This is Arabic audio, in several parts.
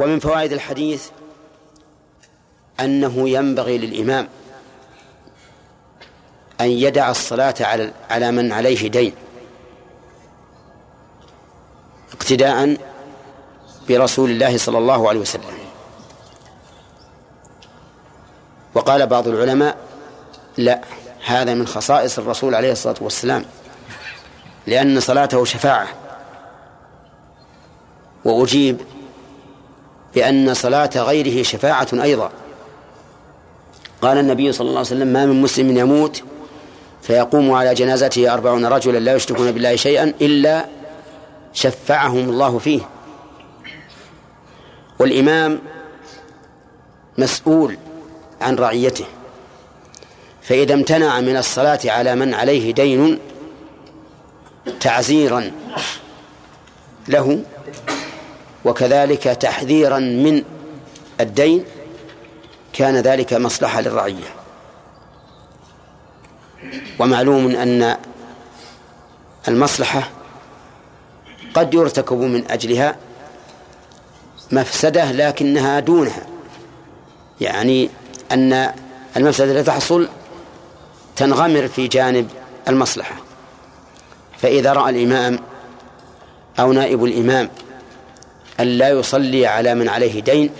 ومن فوائد الحديث أنه ينبغي للإمام أن يدع الصلاة على على من عليه دين اقتداء برسول الله صلى الله عليه وسلم. وقال بعض العلماء لا هذا من خصائص الرسول عليه الصلاة والسلام لأن صلاته شفاعة وأجيب بأن صلاة غيره شفاعة أيضا. قال النبي صلى الله عليه وسلم ما من مسلم يموت فيقوم على جنازته أربعون رجلا لا يشركون بالله شيئا إلا شفعهم الله فيه. والإمام مسؤول عن رعيته فإذا امتنع من الصلاة على من عليه دين تعزيرا له وكذلك تحذيرا من الدين كان ذلك مصلحة للرعية. ومعلوم أن المصلحة قد يرتكب من أجلها مفسدة لكنها دونها. يعني أن المفسدة التي تحصل تنغمر في جانب المصلحة. فإذا رأى الإمام أو نائب الإمام أن لا يصلي على من عليه دين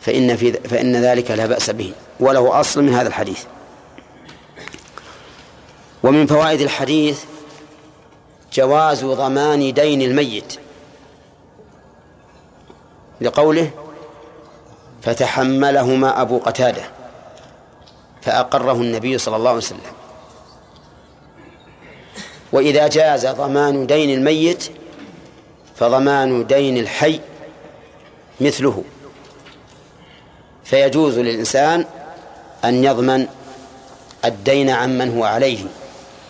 فإن في فإن ذلك لا بأس به. وله أصل من هذا الحديث. ومن فوائد الحديث جواز ضمان دين الميت. لقوله فتحملهما أبو قتادة فأقره النبي صلى الله عليه وسلم. وإذا جاز ضمان دين الميت فضمان دين الحي مثله. فيجوز للإنسان أن يضمن الدين عمن هو عليه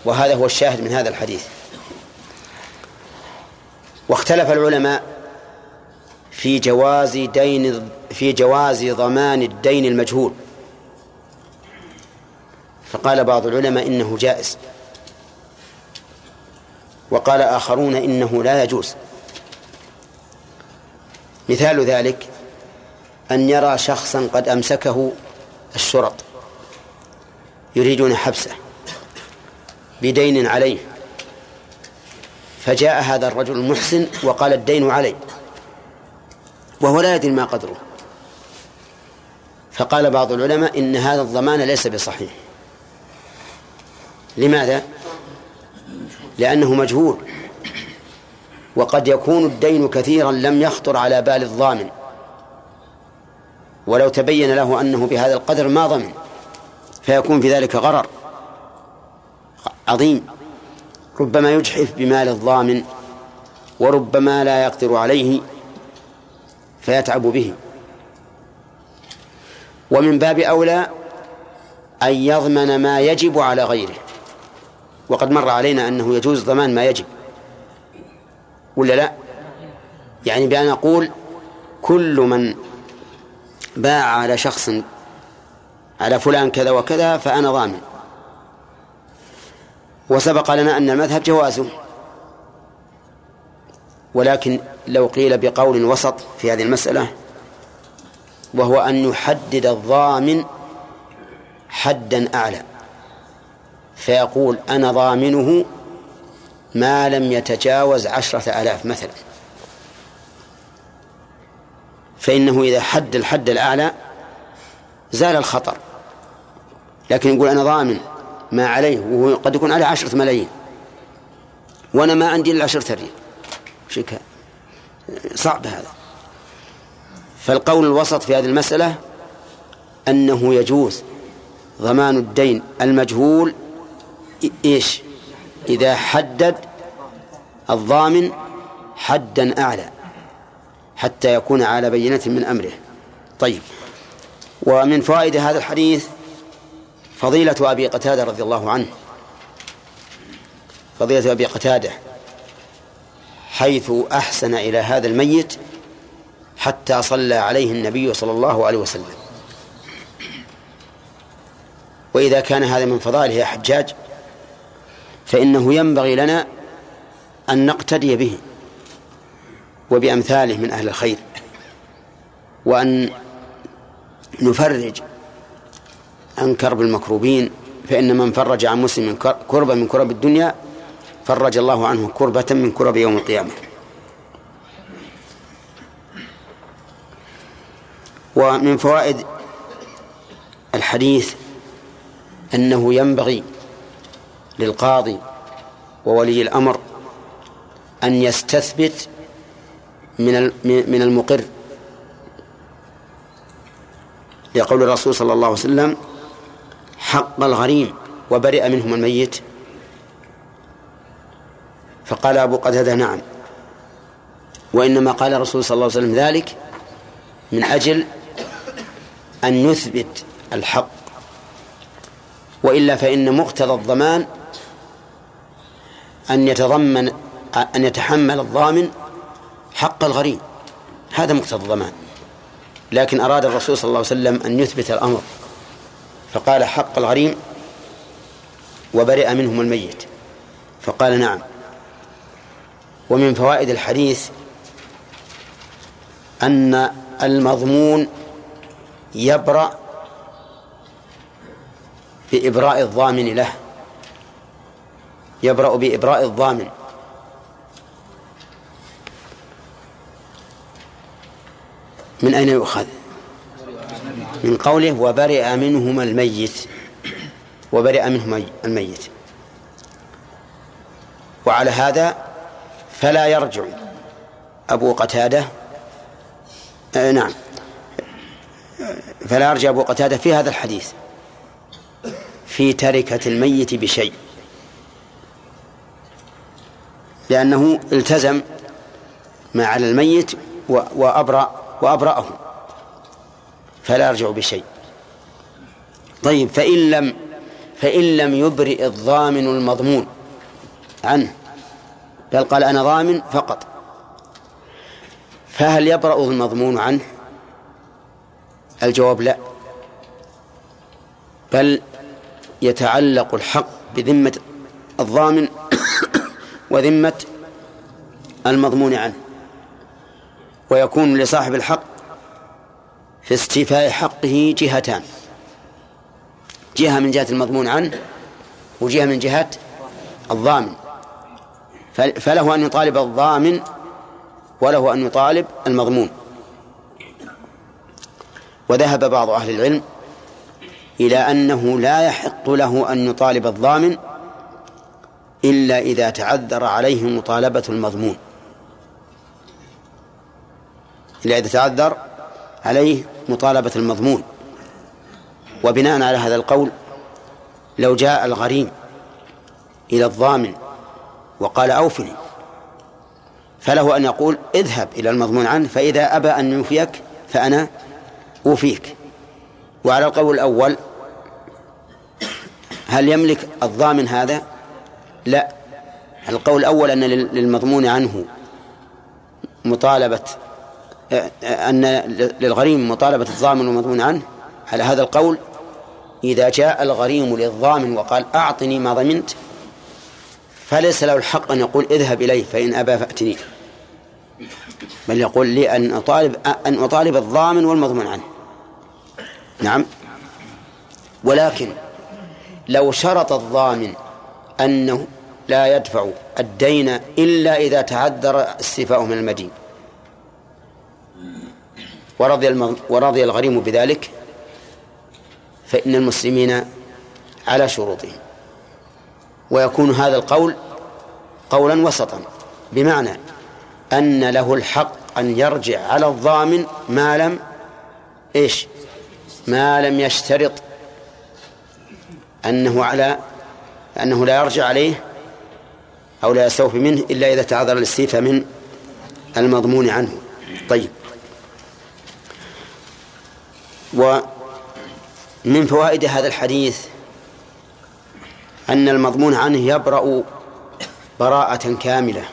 وهذا هو الشاهد من هذا الحديث. واختلف العلماء في جواز دين في جواز ضمان الدين المجهول. فقال بعض العلماء إنه جائز وقال آخرون إنه لا يجوز. مثال ذلك أن يرى شخصا قد أمسكه الشرط يريدون حبسه بدين عليه فجاء هذا الرجل المحسن وقال الدين علي وهو لا يدري ما قدره. فقال بعض العلماء إن هذا الضمان ليس بصحيح. لماذا؟ لأنه مجهول. وقد يكون الدين كثيرا لم يخطر على بال الضامن. ولو تبين له أنه بهذا القدر ما ضمن فيكون في ذلك غرر عظيم. ربما يجحف بمال الضامن وربما لا يقدر عليه فيتعب به. ومن باب أولى أن يضمن ما يجب على غيره. وقد مر علينا أنه يجوز ضمان ما يجب. ولا لا؟ يعني بأن أقول كل من باع على شخص على فلان كذا وكذا فأنا ضامن. وسبق لنا أن المذهب جوازه ولكن لو قيل بقول وسط في هذه المسألة وهو أن يحدد الضامن حدا أعلى. فيقول أنا ضامنه ما لم يتجاوز عشرة آلاف مثلا. فإنه إذا حد الحد الأعلى زال الخطر. لكن يقول أنا ضامن ما عليه وهو قد يكون عليه عشرة ملايين. وأنا ما عندي إلا عشرة ريال. شكا صعب هذا. فالقول الوسط في هذه المسألة أنه يجوز ضمان الدين المجهول إيش؟ إذا حدد الضامن حدا أعلى حتى يكون على بينة من أمره. طيب. ومن فوائد هذا الحديث فضيلة أبي قتادة رضي الله عنه. فضيلة أبي قتادة حيث أحسن إلى هذا الميت حتى صلى عليه النبي صلى الله عليه وسلم. وإذا كان هذا من فضائله يا حجاج فإنه ينبغي لنا أن نقتدي به وبأمثاله من أهل الخير وأن نفرج عن كرب المكروبين فإن من فرج عن مسلم كربة من كرب الدنيا فرج الله عنه كربة من كرب يوم القيامة. ومن فوائد الحديث أنه ينبغي للقاضي وولي الأمر أن يستثبت من من المقر. لقول الرسول صلى الله عليه وسلم حق الغريم وبرئ منهم الميت. فقال أبو قتادة نعم. وإنما قال الرسول صلى الله عليه وسلم ذلك من أجل أن يثبت الحق. وإلا فإن مقتضى الضمان أن يتضمن أن يتحمل الضامن حق الغريم هذا مقتضى الضمان. لكن أراد الرسول صلى الله عليه وسلم أن يثبت الأمر. فقال حق الغريم وبرئ منهم الميت. فقال نعم. ومن فوائد الحديث أن المضمون يبرأ بإبراء الضامن له. يبرأ بإبراء الضامن. من أين يؤخذ؟ من قوله وبرئ منهما الميت. وبرئ منهما الميت. وعلى هذا فلا يرجع أبو قتادة. آه نعم. فلا يرجع أبو قتادة في هذا الحديث. في تركة الميت بشيء. لأنه التزم ما على الميت وأبرأ وأبرأه فلا يرجع بشيء. طيب فإن لم فإن لم يبرئ الضامن المضمون عنه بل قال أنا ضامن فقط فهل يبرأ المضمون عنه؟ الجواب لا بل يتعلق الحق بذمة الضامن وذمة المضمون عنه. ويكون لصاحب الحق في استيفاء حقه جهتان. جهة من جهة المضمون عنه وجهة من جهة الضامن. فله أن يطالب الضامن وله أن يطالب المضمون. وذهب بعض أهل العلم إلى أنه لا يحق له أن يطالب الضامن إلا إذا تعذر عليه مطالبة المضمون. إلا إذا تعذر عليه مطالبة المضمون. وبناء على هذا القول لو جاء الغريم إلى الضامن وقال أوفني فله أن يقول اذهب إلى المضمون عنه فإذا أبى أن يوفيك فأنا أوفيك. وعلى القول الأول هل يملك الضامن هذا؟ لا. القول الأول أن للمضمون عنه مطالبة أن للغريم مطالبة الضامن والمضمون عنه؟ على هذا القول إذا جاء الغريم للضامن وقال أعطني ما ضمنت فليس له الحق أن يقول اذهب إليه فإن أبى فأتني. بل يقول لي أن أطالب أن أطالب الضامن والمضمون عنه. نعم. ولكن لو شرط الضامن أنه لا يدفع الدين إلا إذا تعذر استيفاؤه من المدين. ورضي ورضي الغريم بذلك فإن المسلمين على شروطهم. ويكون هذا القول قولا وسطا بمعنى أن له الحق أن يرجع على الضامن ما لم إيش؟ ما لم يشترط أنه على أنه لا يرجع عليه أو لا يستوفي منه إلا إذا تعذر الاستيفاء من المضمون عنه. طيب. ومن فوائد هذا الحديث أن المضمون عنه يبرأ براءة كاملة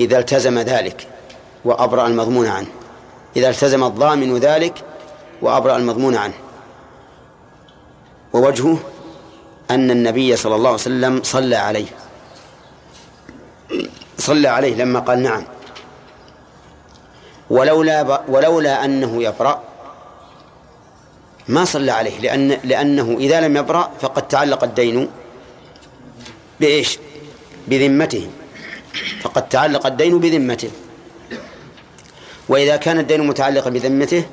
إذا التزم ذلك وأبرأ المضمون عنه. إذا التزم الضامن ذلك وأبرأ المضمون عنه. ووجهه أن النبي صلى الله عليه وسلم صلى عليه. صلى عليه لما قال نعم. ولولا ولولا أنه يبرأ ما صلى عليه لأن لأنه إذا لم يبرأ فقد تعلق الدين بإيش؟ بذمته. فقد تعلق الدين بذمته. وإذا كان الدين متعلقا بذمته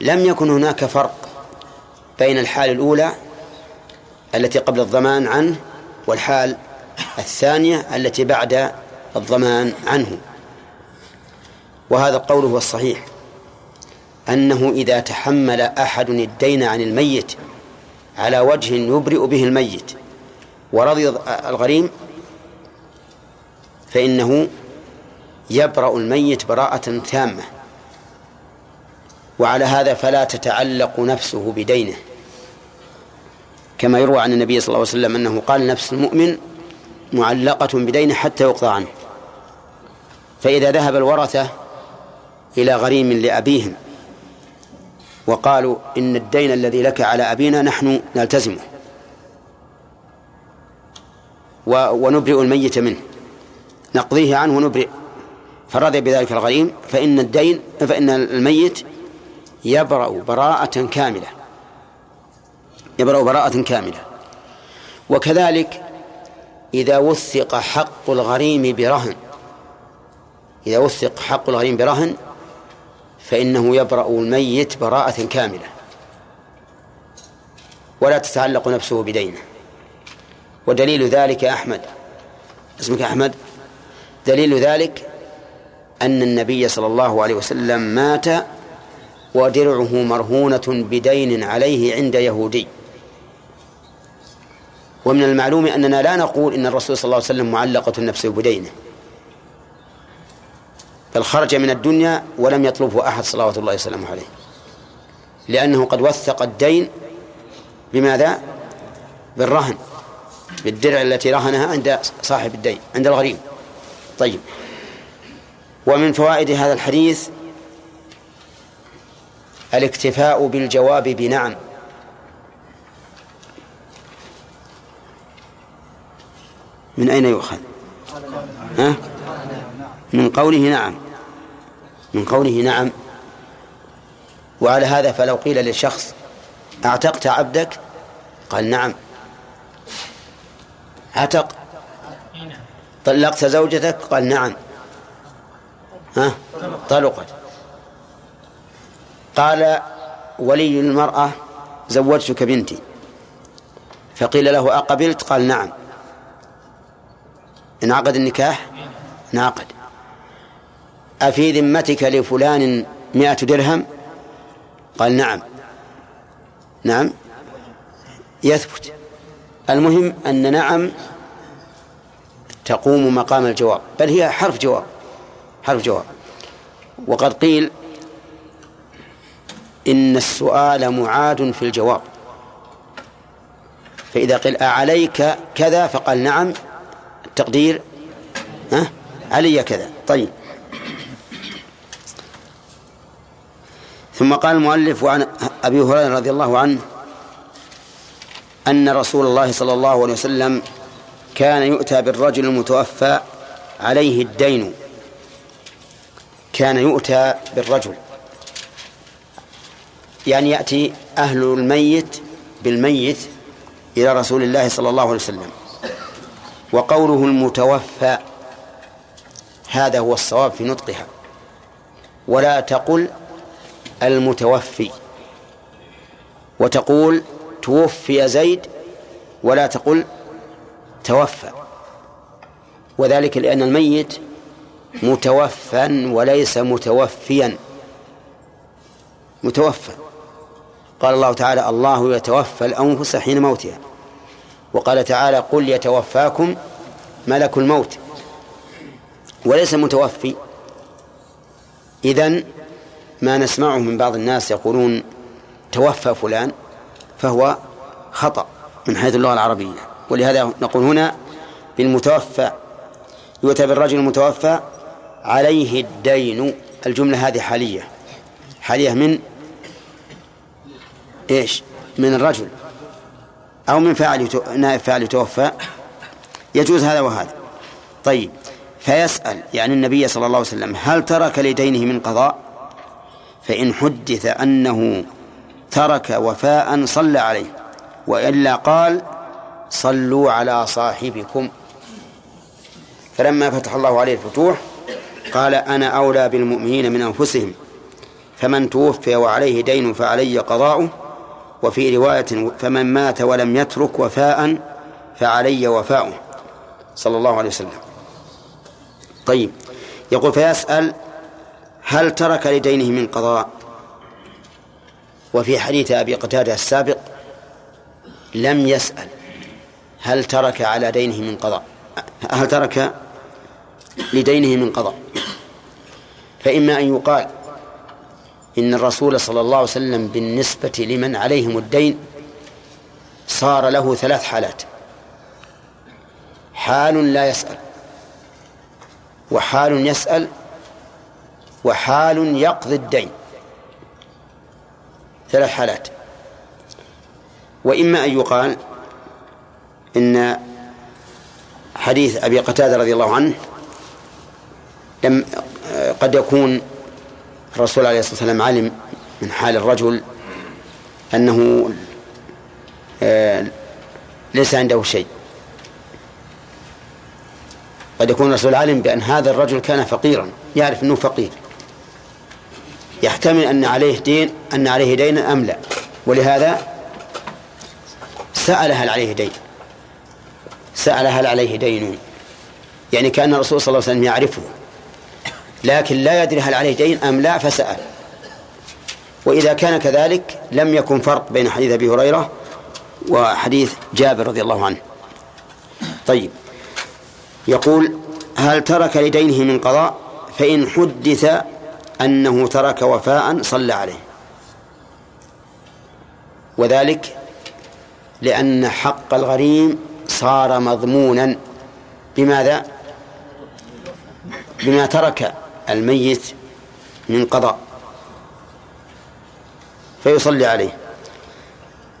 لم يكن هناك فرق بين الحال الأولى التي قبل الضمان عنه والحال الثانية التي بعد الضمان عنه. وهذا القول هو الصحيح. أنه إذا تحمل أحد الدين عن الميت على وجه يبرئ به الميت ورضي الغريم فإنه يبرأ الميت براءة تامة. وعلى هذا فلا تتعلق نفسه بدينه. كما يروى عن النبي صلى الله عليه وسلم أنه قال نفس المؤمن معلقة بدينه حتى يقضى عنه. فإذا ذهب الورثة إلى غريم لأبيهم. وقالوا إن الدين الذي لك على أبينا نحن نلتزمه. ونبرئ الميت منه. نقضيه عنه ونبرئ. فرضي بذلك الغريم فإن الدين فإن الميت يبرأ براءة كاملة. يبرأ براءة كاملة. وكذلك إذا وثق حق الغريم برهن إذا وثق حق الغريم برهن فإنه يبرأ الميت براءة كاملة. ولا تتعلق نفسه بدينه. ودليل ذلك أحمد. اسمك أحمد؟ دليل ذلك أن النبي صلى الله عليه وسلم مات ودرعه مرهونة بدين عليه عند يهودي. ومن المعلوم أننا لا نقول إن الرسول صلى الله عليه وسلم معلقة نفسه بدينه. بل خرج من الدنيا ولم يطلبه أحد صلوات الله وسلامه عليه. لأنه قد وثق الدين بماذا؟ بالرهن بالدرع التي رهنها عند صاحب الدين عند الغريم. طيب. ومن فوائد هذا الحديث الاكتفاء بالجواب بنعم. من أين يؤخذ؟ ها؟ من قوله نعم. من قوله نعم. وعلى هذا فلو قيل لشخص أعتقت عبدك؟ قال نعم. عتق. طلقت زوجتك؟ قال نعم. ها؟ طلقت. قال ولي المرأة زوجتك بنتي. فقيل له أقبلت؟ قال نعم. انعقد النكاح؟ نعقد. أفي ذمتك لفلان مئة درهم؟ قال نعم. نعم. يثبت. المهم أن نعم تقوم مقام الجواب بل هي حرف جواب حرف جواب. وقد قيل إن السؤال معاد في الجواب. فإذا قيل أعليك كذا فقال نعم التقدير ها علي كذا. طيب. ثم قال المؤلف عن أبي هريرة رضي الله عنه أن رسول الله صلى الله عليه وسلم كان يؤتى بالرجل المتوفى عليه الدين. كان يؤتى بالرجل. يعني يأتي أهل الميت بالميت إلى رسول الله صلى الله عليه وسلم. وقوله المتوفى هذا هو الصواب في نطقها. ولا تقل المتوفي. وتقول توفي زيد ولا تقل توفى. وذلك لأن الميت متوفى وليس متوفيا. متوفى. قال الله تعالى الله يتوفى الأنفس حين موتها. وقال تعالى قل يتوفاكم ملك الموت. وليس متوفي. إذن ما نسمعه من بعض الناس يقولون توفى فلان فهو خطأ من حيث اللغة العربية. ولهذا نقول هنا بالمتوفى يؤتى بالرجل المتوفى عليه الدين. الجملة هذه حالية. حالية من إيش؟ من الرجل. أو من فاعل نائب فاعل يتوفى. يجوز هذا وهذا. طيب فيسأل يعني النبي صلى الله عليه وسلم هل ترك لدينه من قضاء؟ فإن حدث أنه ترك وفاء صلى عليه وإلا قال صلوا على صاحبكم. فلما فتح الله عليه الفتوح قال أنا أولى بالمؤمنين من أنفسهم فمن توفي وعليه دين فعلي قضاؤه وفي رواية فمن مات ولم يترك وفاء فعلي وفاؤه. صلى الله عليه وسلم. طيب يقول فيسأل هل ترك لدينه من قضاء؟ وفي حديث أبي قتادة السابق لم يسأل هل ترك على دينه من قضاء. هل ترك لدينه من قضاء؟ فإما أن يقال إن الرسول صلى الله عليه وسلم بالنسبة لمن عليهم الدين صار له ثلاث حالات. حال لا يسأل وحال يسأل وحال يقضي الدين. ثلاث حالات. وإما أن يقال إن حديث أبي قتادة رضي الله عنه لم قد يكون الرسول عليه الصلاة والسلام علم من حال الرجل أنه آه، ليس عنده شيء. قد يكون الرسول علم بأن هذا الرجل كان فقيرا يعرف أنه فقير. يحتمل أن عليه دين أن عليه دين أم لا. ولهذا سأل هل عليه دين. سأل هل عليه دين. يعني كأن الرسول صلى الله عليه وسلم يعرفه. لكن لا يدري هل عليه دين أم لا فسأل. وإذا كان كذلك لم يكن فرق بين حديث أبي هريرة وحديث جابر رضي الله عنه. طيب. يقول هل ترك لدينه من قضاء؟ فإن حدث أنه ترك وفاء صلى عليه. وذلك لأن حق الغريم صار مضمونا. بماذا؟ بما ترك الميت من قضاء. فيصلي عليه.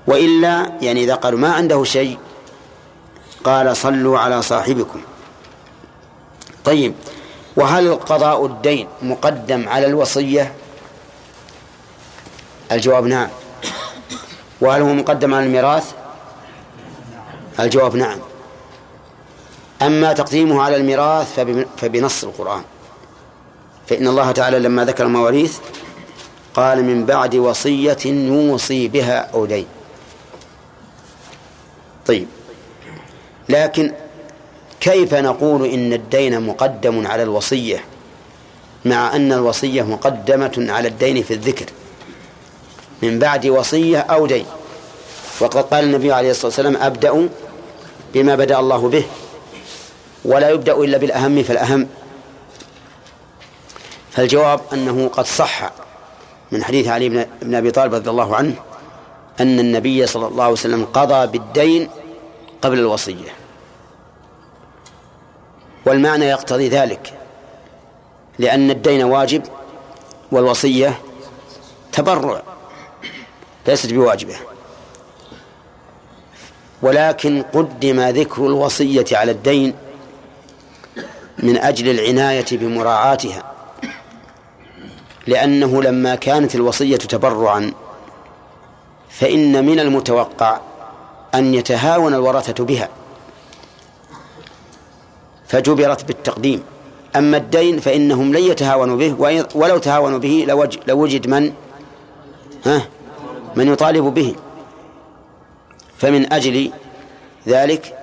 وإلا يعني إذا قالوا ما عنده شيء قال صلوا على صاحبكم. طيب. وهل قضاء الدين مقدم على الوصية؟ الجواب نعم. وهل هو مقدم على الميراث؟ الجواب نعم. أما تقديمه على الميراث فبنص القرآن. فإن الله تعالى لما ذكر المواريث قال من بعد وصية يوصي بها أو دين. طيب. لكن كيف نقول إن الدين مقدم على الوصية مع أن الوصية مقدمة على الدين في الذكر؟ من بعد وصية أو دين. وقد قال النبي عليه الصلاة والسلام أبدأ بما بدأ الله به ولا يبدأ إلا بالأهم فالأهم. فالجواب أنه قد صح من حديث علي بن أبي طالب رضي الله عنه أن النبي صلى الله عليه وسلم قضى بالدين قبل الوصية. والمعنى يقتضي ذلك لأن الدين واجب والوصية تبرع ليست بواجبة. ولكن قدم ذكر الوصية على الدين من أجل العناية بمراعاتها لأنه لما كانت الوصية تبرعا فإن من المتوقع أن يتهاون الورثة بها. فجبرت بالتقديم. أما الدين فإنهم لن يتهاونوا به ولو تهاونوا به لوجد من؟ ها؟ من يطالب به. فمن أجل ذلك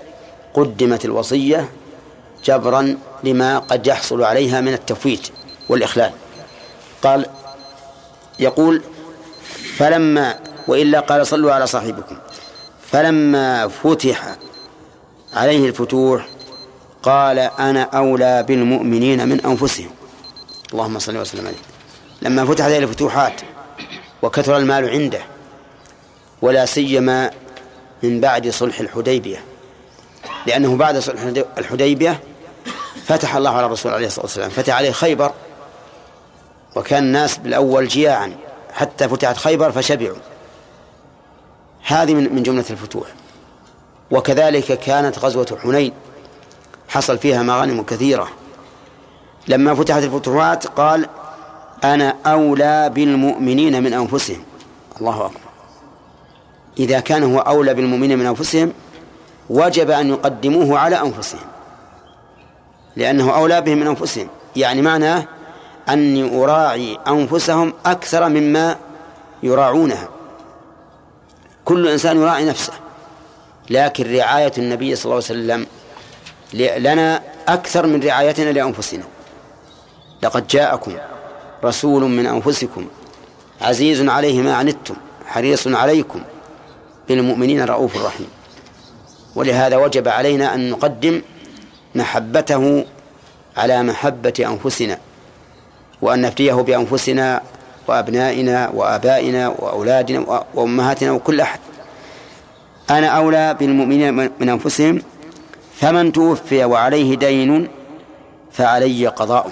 قدمت الوصية جبرا لما قد يحصل عليها من التفويت والإخلال. قال يقول فلما وإلا قال صلوا على صاحبكم. فلما فتح عليه الفتوح قال أنا أولى بالمؤمنين من أنفسهم. اللهم صل وسلم عليه. لما فتح عليه الفتوحات وكثر المال عنده ولا سيما من بعد صلح الحديبية. لأنه بعد صلح الحديبية فتح الله على الرسول عليه الصلاة والسلام. فتح عليه خيبر وكان الناس بالأول جياعا. حتى فتحت خيبر فشبعوا. هذه من جملة الفتوح. وكذلك كانت غزوة حنين. حصل فيها مغانم كثيرة. لما فتحت الفتوحات قال أنا أولى بالمؤمنين من أنفسهم. الله أكبر. إذا كان هو أولى بالمؤمنين من أنفسهم وجب أن يقدموه على أنفسهم. لأنه أولى بهم من أنفسهم. يعني معناه أني أراعي أنفسهم أكثر مما يراعونها. كل إنسان يراعي نفسه. لكن رعاية النبي صلى الله عليه وسلم لنا أكثر من رعايتنا لأنفسنا. لقد جاءكم رسول من أنفسكم عزيز عليه ما عنتم حريص عليكم بالمؤمنين رؤوف رحيم. ولهذا وجب علينا أن نقدم محبته على محبة أنفسنا وأن نفتيه بأنفسنا وأبنائنا وآبائنا وأولادنا وأمهاتنا وكل أحد. أنا أولى بالمؤمنين من أنفسهم فمن توفي وعليه دين فعلي قضاؤه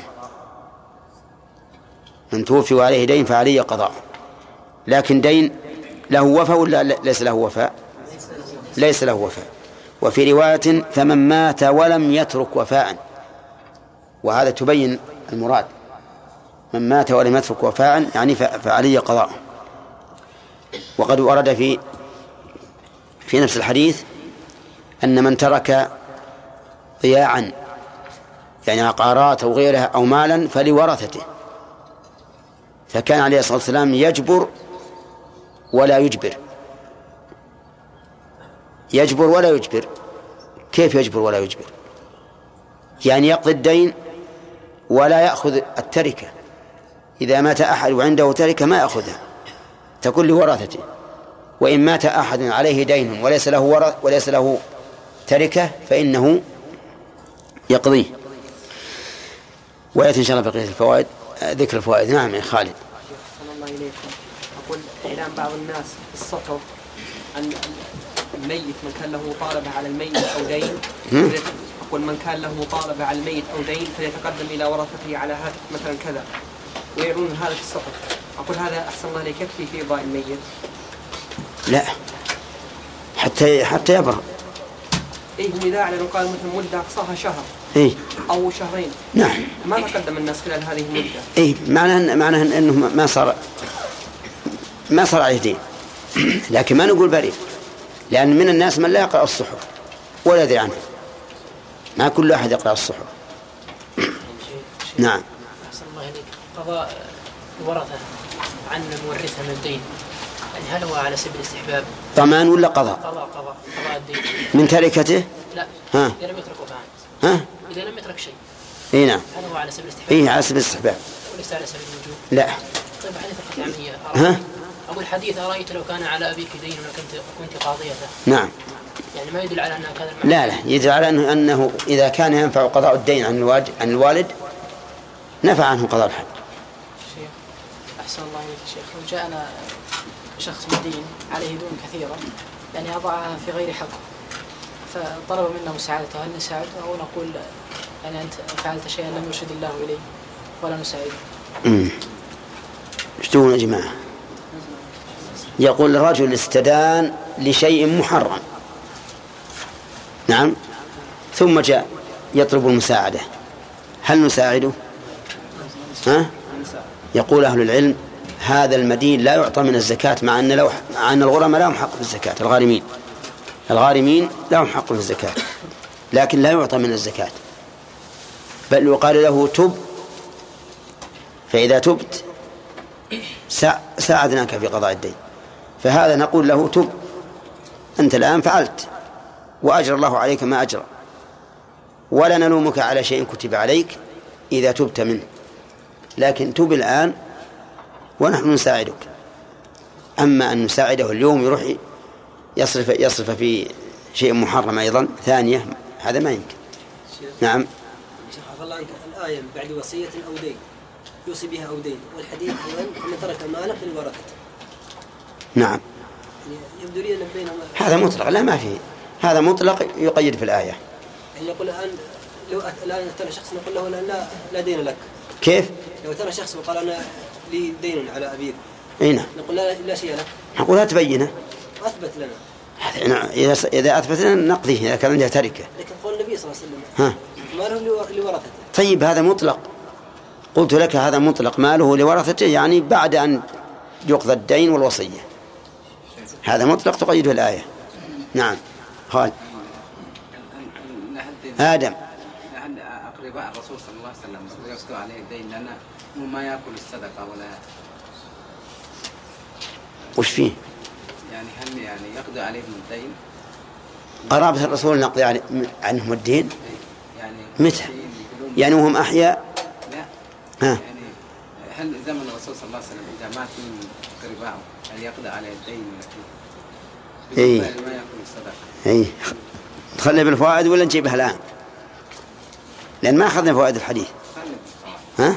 من توفي وعليه دين فعلي قضاؤه لكن دين له وفاء ولا ليس له وفاء؟ ليس له وفاء. وفي رواية فمن مات ولم يترك وفاء. وهذا تبين المراد. من مات ولم يترك وفاء يعني فعلي قضاء. وقد ورد في في نفس الحديث أن من ترك ضياعا يعني عقارات أو غيرها أو مالا فلورثته. فكان عليه الصلاة والسلام يجبر ولا يجبر. يجبر ولا يجبر. كيف يجبر ولا يجبر؟ يعني يقضي الدين ولا يأخذ التركة. إذا مات أحد وعنده تركة ما يأخذها. تكون لورثته. وإن مات أحد عليه دين وليس له ورث وليس له تركة فإنه يقضيه. ويأتي إن شاء الله بقية الفوائد. ذكر الفوائد. نعم يا خالد. الله إليكم أقول إعلام بعض الناس الصحف أن الميت من كان له مطالبة على الميت أو دين أقول من كان له مطالبة على الميت أو دين فليتقدم إلى ورثته على هاتف مثلا كذا. ويعلنون هذا في الصحف أقول هذا أحسن الله عليك يكفي في إرضاء الميت. لا. حتى حتى يبرأ. إيه إذا أعلنوا قال مثلا مدة أقصاها شهر. إيه. أو شهرين. نعم. ما تقدم الناس خلال هذه المدة؟ إيه معناه معناه أنه ما صار ما صار عليه دين لكن ما نقول بريء. لأن من الناس من لا يقرأ الصحف ولا يدري عنها. ما كل أحد يقرأ الصحف. نعم. أحسن الله إليك. قضاء الورثة عن مورثها من الدين. هل هو على سبيل الاستحباب؟ ضمان ولا قضاء؟ قضاء قضاء قضاء الدين. من تركته؟ لا. ها. لم يترك وفاء ها؟ إذا لم يترك شيء. إي نعم. هل هو على سبيل الاستحباب؟ إي على سبيل الاستحباب. وليس على سبيل الوجوب؟ لا. طيب حديث عمية ها؟ أقول حديث أرأيت لو كان على أبيك دين وكنت كنت قاضيته نعم. يعني ما يدل على كان المعنى لا لا. يدل على أنه, أنه إذا كان ينفع قضاء الدين عن الوالد, عن الوالد نفع عنه قضاء الحد. شيخ أحسن الله إليك شيخ. لو جاءنا شخص مدين عليه ديون كثيرة يعني أضعها في غير حق فطلب منا مساعدته. هل نساعده أو نقول يعني أنت فعلت شيئا لم يرشد الله إليه ولا نساعده. أمم. إيش يا جماعة. يقول الرجل استدان لشيء محرم. نعم. ثم جاء يطلب المساعدة. هل نساعده؟ ها؟ يقول أهل العلم هذا المدين لا يعطى من الزكاة مع أن لو مع أن الغرماء لهم حق في الزكاة الغارمين. الغارمين لهم حق في الزكاة لكن لا يعطى من الزكاة. بل يقال له تب. فإذا تبت سأ- ساعدناك في قضاء الدين. فهذا نقول له تب. أنت الآن فعلت وأجر الله عليك ما أجرى ولا نلومك على شيء كتب عليك إذا تبت منه. لكن تب الآن ونحن نساعدك. أما أن نساعده اليوم يروح يصرف يصرف في شيء محرم أيضا ثانية هذا ما يمكن. نعم. الآية بعد وصية أو دين. يوصي بها أو دين. والحديث أيضا أن ترك مالا للورثة. نعم. يعني يبدو لي أن بينهما هذا مطلق. لا ما في. هذا مطلق يقيد في الآية. يعني يقول الآن لو الآن ترى شخص نقول له الآن لا, لا دين لك. كيف؟ لو ترى شخص وقال أنا لي دين على أبيك. أي نعم. نقول لا, لا شيء لك. نقول تبينه. أثبت لنا. إذا إذا أثبتنا نقضيه إذا كان عنده تركة. لكن قول النبي صلى الله عليه وسلم ها. ما له لو- لورثته طيب هذا مطلق قلت لك هذا مطلق ماله لورثته يعني بعد أن يقضى الدين والوصية هذا مطلق تقيده الآية نعم قال آدم أقرباء الرسول صلى الله عليه وسلم ويسكت عليه الدين لأنه ما يأكل الصدقة ولا وش فيه؟ يعني هل يعني يقضي عليهم الدين؟ قرابة الرسول نقضي عنهم الدين؟ يعني متى؟ يعني وهم أحياء؟ لا ها. يعني هل زمن الرسول صلى الله عليه وسلم إذا مات من أقربائه هل يقضي عليه الدين إيه. الصدقة اي تخلي بالفوائد ولا نجيبها الآن؟ لأن ما أخذنا فوائد الحديث ها؟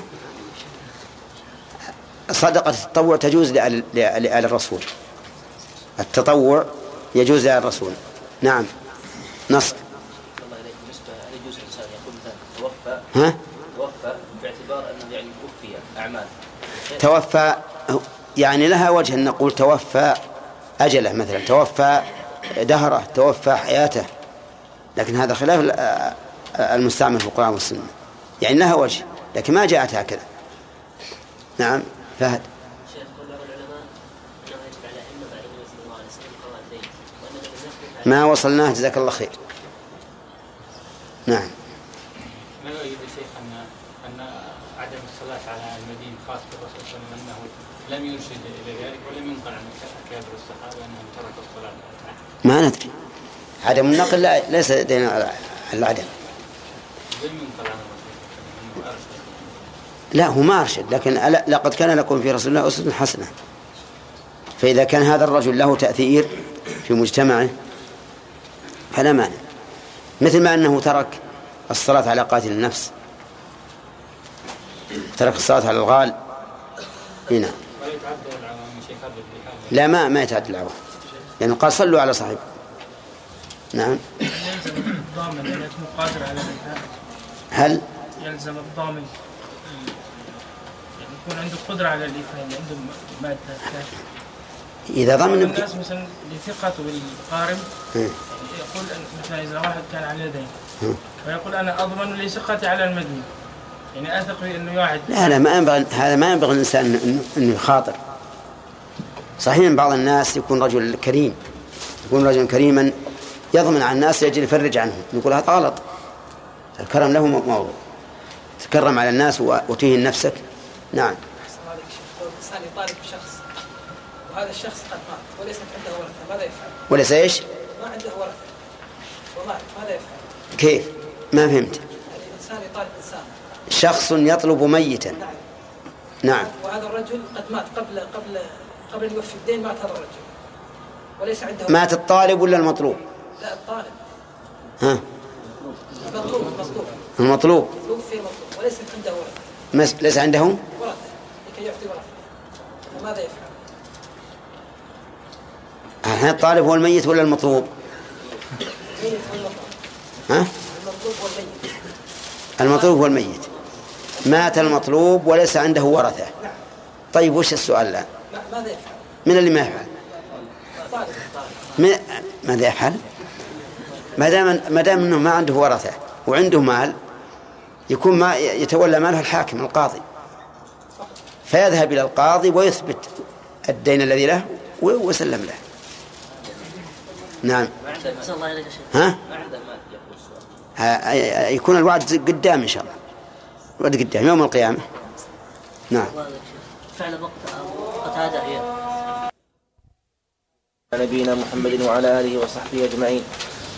صدقة التطوع تجوز لآل, لآل الرسول التطوع يجوز لآل الرسول نعم نصر الله إليك بالنسبة هل يجوز الإنسان يقول مثلا توفى ها؟ توفى باعتبار أنه يعني وفي أعمال. توفى يعني لها وجه أن نقول توفى أجله مثلا توفى دهره توفى حياته. لكن هذا خلاف ال- المستعمل في القرآن والسنة. يعني لها وجه لكن ما جاءت هكذا. نعم فهد. ما وصلناه جزاك الله خير. نعم ما يؤيد يا شيخ ان ان عدم الصلاه على المدين خاص بالرسول صلى الله عليه وسلم انه لم يرشد إلى ذلك ولم ينقل عن اكابر الصحابة انهم تركوا الصلاة. ما ندري. عدم النقل لا ليس دين العدم. لا هو ما أرشد لكن لقد كان لكم في رسول الله أسوة حسنة. فإذا كان هذا الرجل له تأثير في مجتمعه فلا مانع. مثل ما أنه ترك الصلاة على قاتل النفس. ترك الصلاة على الغال. هنا لا ما ما يتعدى العوام. لأنه قال صلوا على صاحبكم نعم. يلزم الضامن يكون قادر على هل؟ يلزم الضامن. يعني يكون عنده قدرة على يعني عنده مادة. إذا ضمن الناس مثلا لثقته بالقارب إيه. يعني يقول مثلا إذا واحد كان على يدين. ويقول أنا أضمن لثقتي على المدين يعني أثق في أنه واحد. لا لا ما ينبغي هذا ما ينبغي الإنسان إنه- أنه يخاطر. صحيح أن بعض الناس يكون رجل كريم يكون رجلا كريما يضمن على الناس يجري يفرج عنهم نقول هذا غلط. الكرم له موضوع تكرم على الناس و- وتهن نفسك. نعم. أحسن عليك شيخ لو الإنسان يطالب بشخص وهذا الشخص قد مات وليست عنده ورثة ماذا يفعل؟ وليس إيش؟ ما عنده ورثة. ومات ماذا يفعل؟ كيف؟ ما فهمت. يعني الإنسان يطالب شخص يطلب ميتا. نعم. وهذا الرجل قد مات قبل قبل قبل أن يوفي الدين مات هذا الرجل. وليس عنده مات الطالب ولا المطلوب؟ لا الطالب. ها؟ المطلوب المطلوب. المطلوب. توفي المطلوب. وليست عنده ورثة ليس عنده ورثة لكي يعطي ورثة فماذا يفعل؟ الحين الطالب هو الميت ولا المطلوب؟ الميت والمطلوب. ها؟ المطلوب والميت. المطلوب هو الميت مات المطلوب وليس عنده ورثة. طيب وش السؤال الآن؟ ما- ماذا يفعل؟ من اللي ما يفعل؟ ماذا يفعل؟ ما دام ما دام إنه ما عنده ورثة وعنده مال يكون ما يتولى ماله الحاكم القاضي. فيذهب إلى القاضي ويثبت الدين الذي له ويسلم له. نعم. ها؟ ها- يكون الوعد قدام إن شاء الله. الوعد قدام يوم القيامة. نعم. فعل وقت قتادة نبينا محمد وعلى آله وصحبه أجمعين.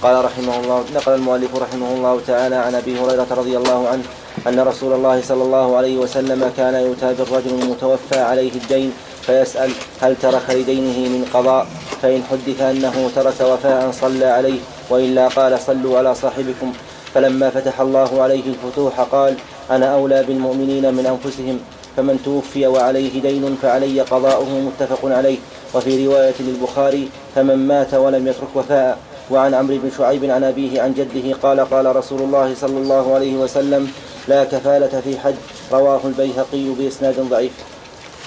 قال رحمه الله نقل المؤلف رحمه الله تعالى عن أبي هريرة رضي الله عنه أن رسول الله صلى الله عليه وسلم كان يؤتى بالرجل المتوفى عليه الدين فيسأل هل ترك لدينه من قضاء؟ فإن حدث أنه ترك وفاء صلى عليه وإلا قال صلوا على صاحبكم. فلما فتح الله عليه الفتوح قال أنا أولى بالمؤمنين من أنفسهم فمن توفي وعليه دين فعلي قضاؤه متفق عليه. وفي رواية للبخاري فمن مات ولم يترك وفاء. وعن عمرو بن شعيب عن أبيه عن جده قال قال رسول الله صلى الله عليه وسلم لا كفالة في حج. رواه البيهقي بإسناد ضعيف.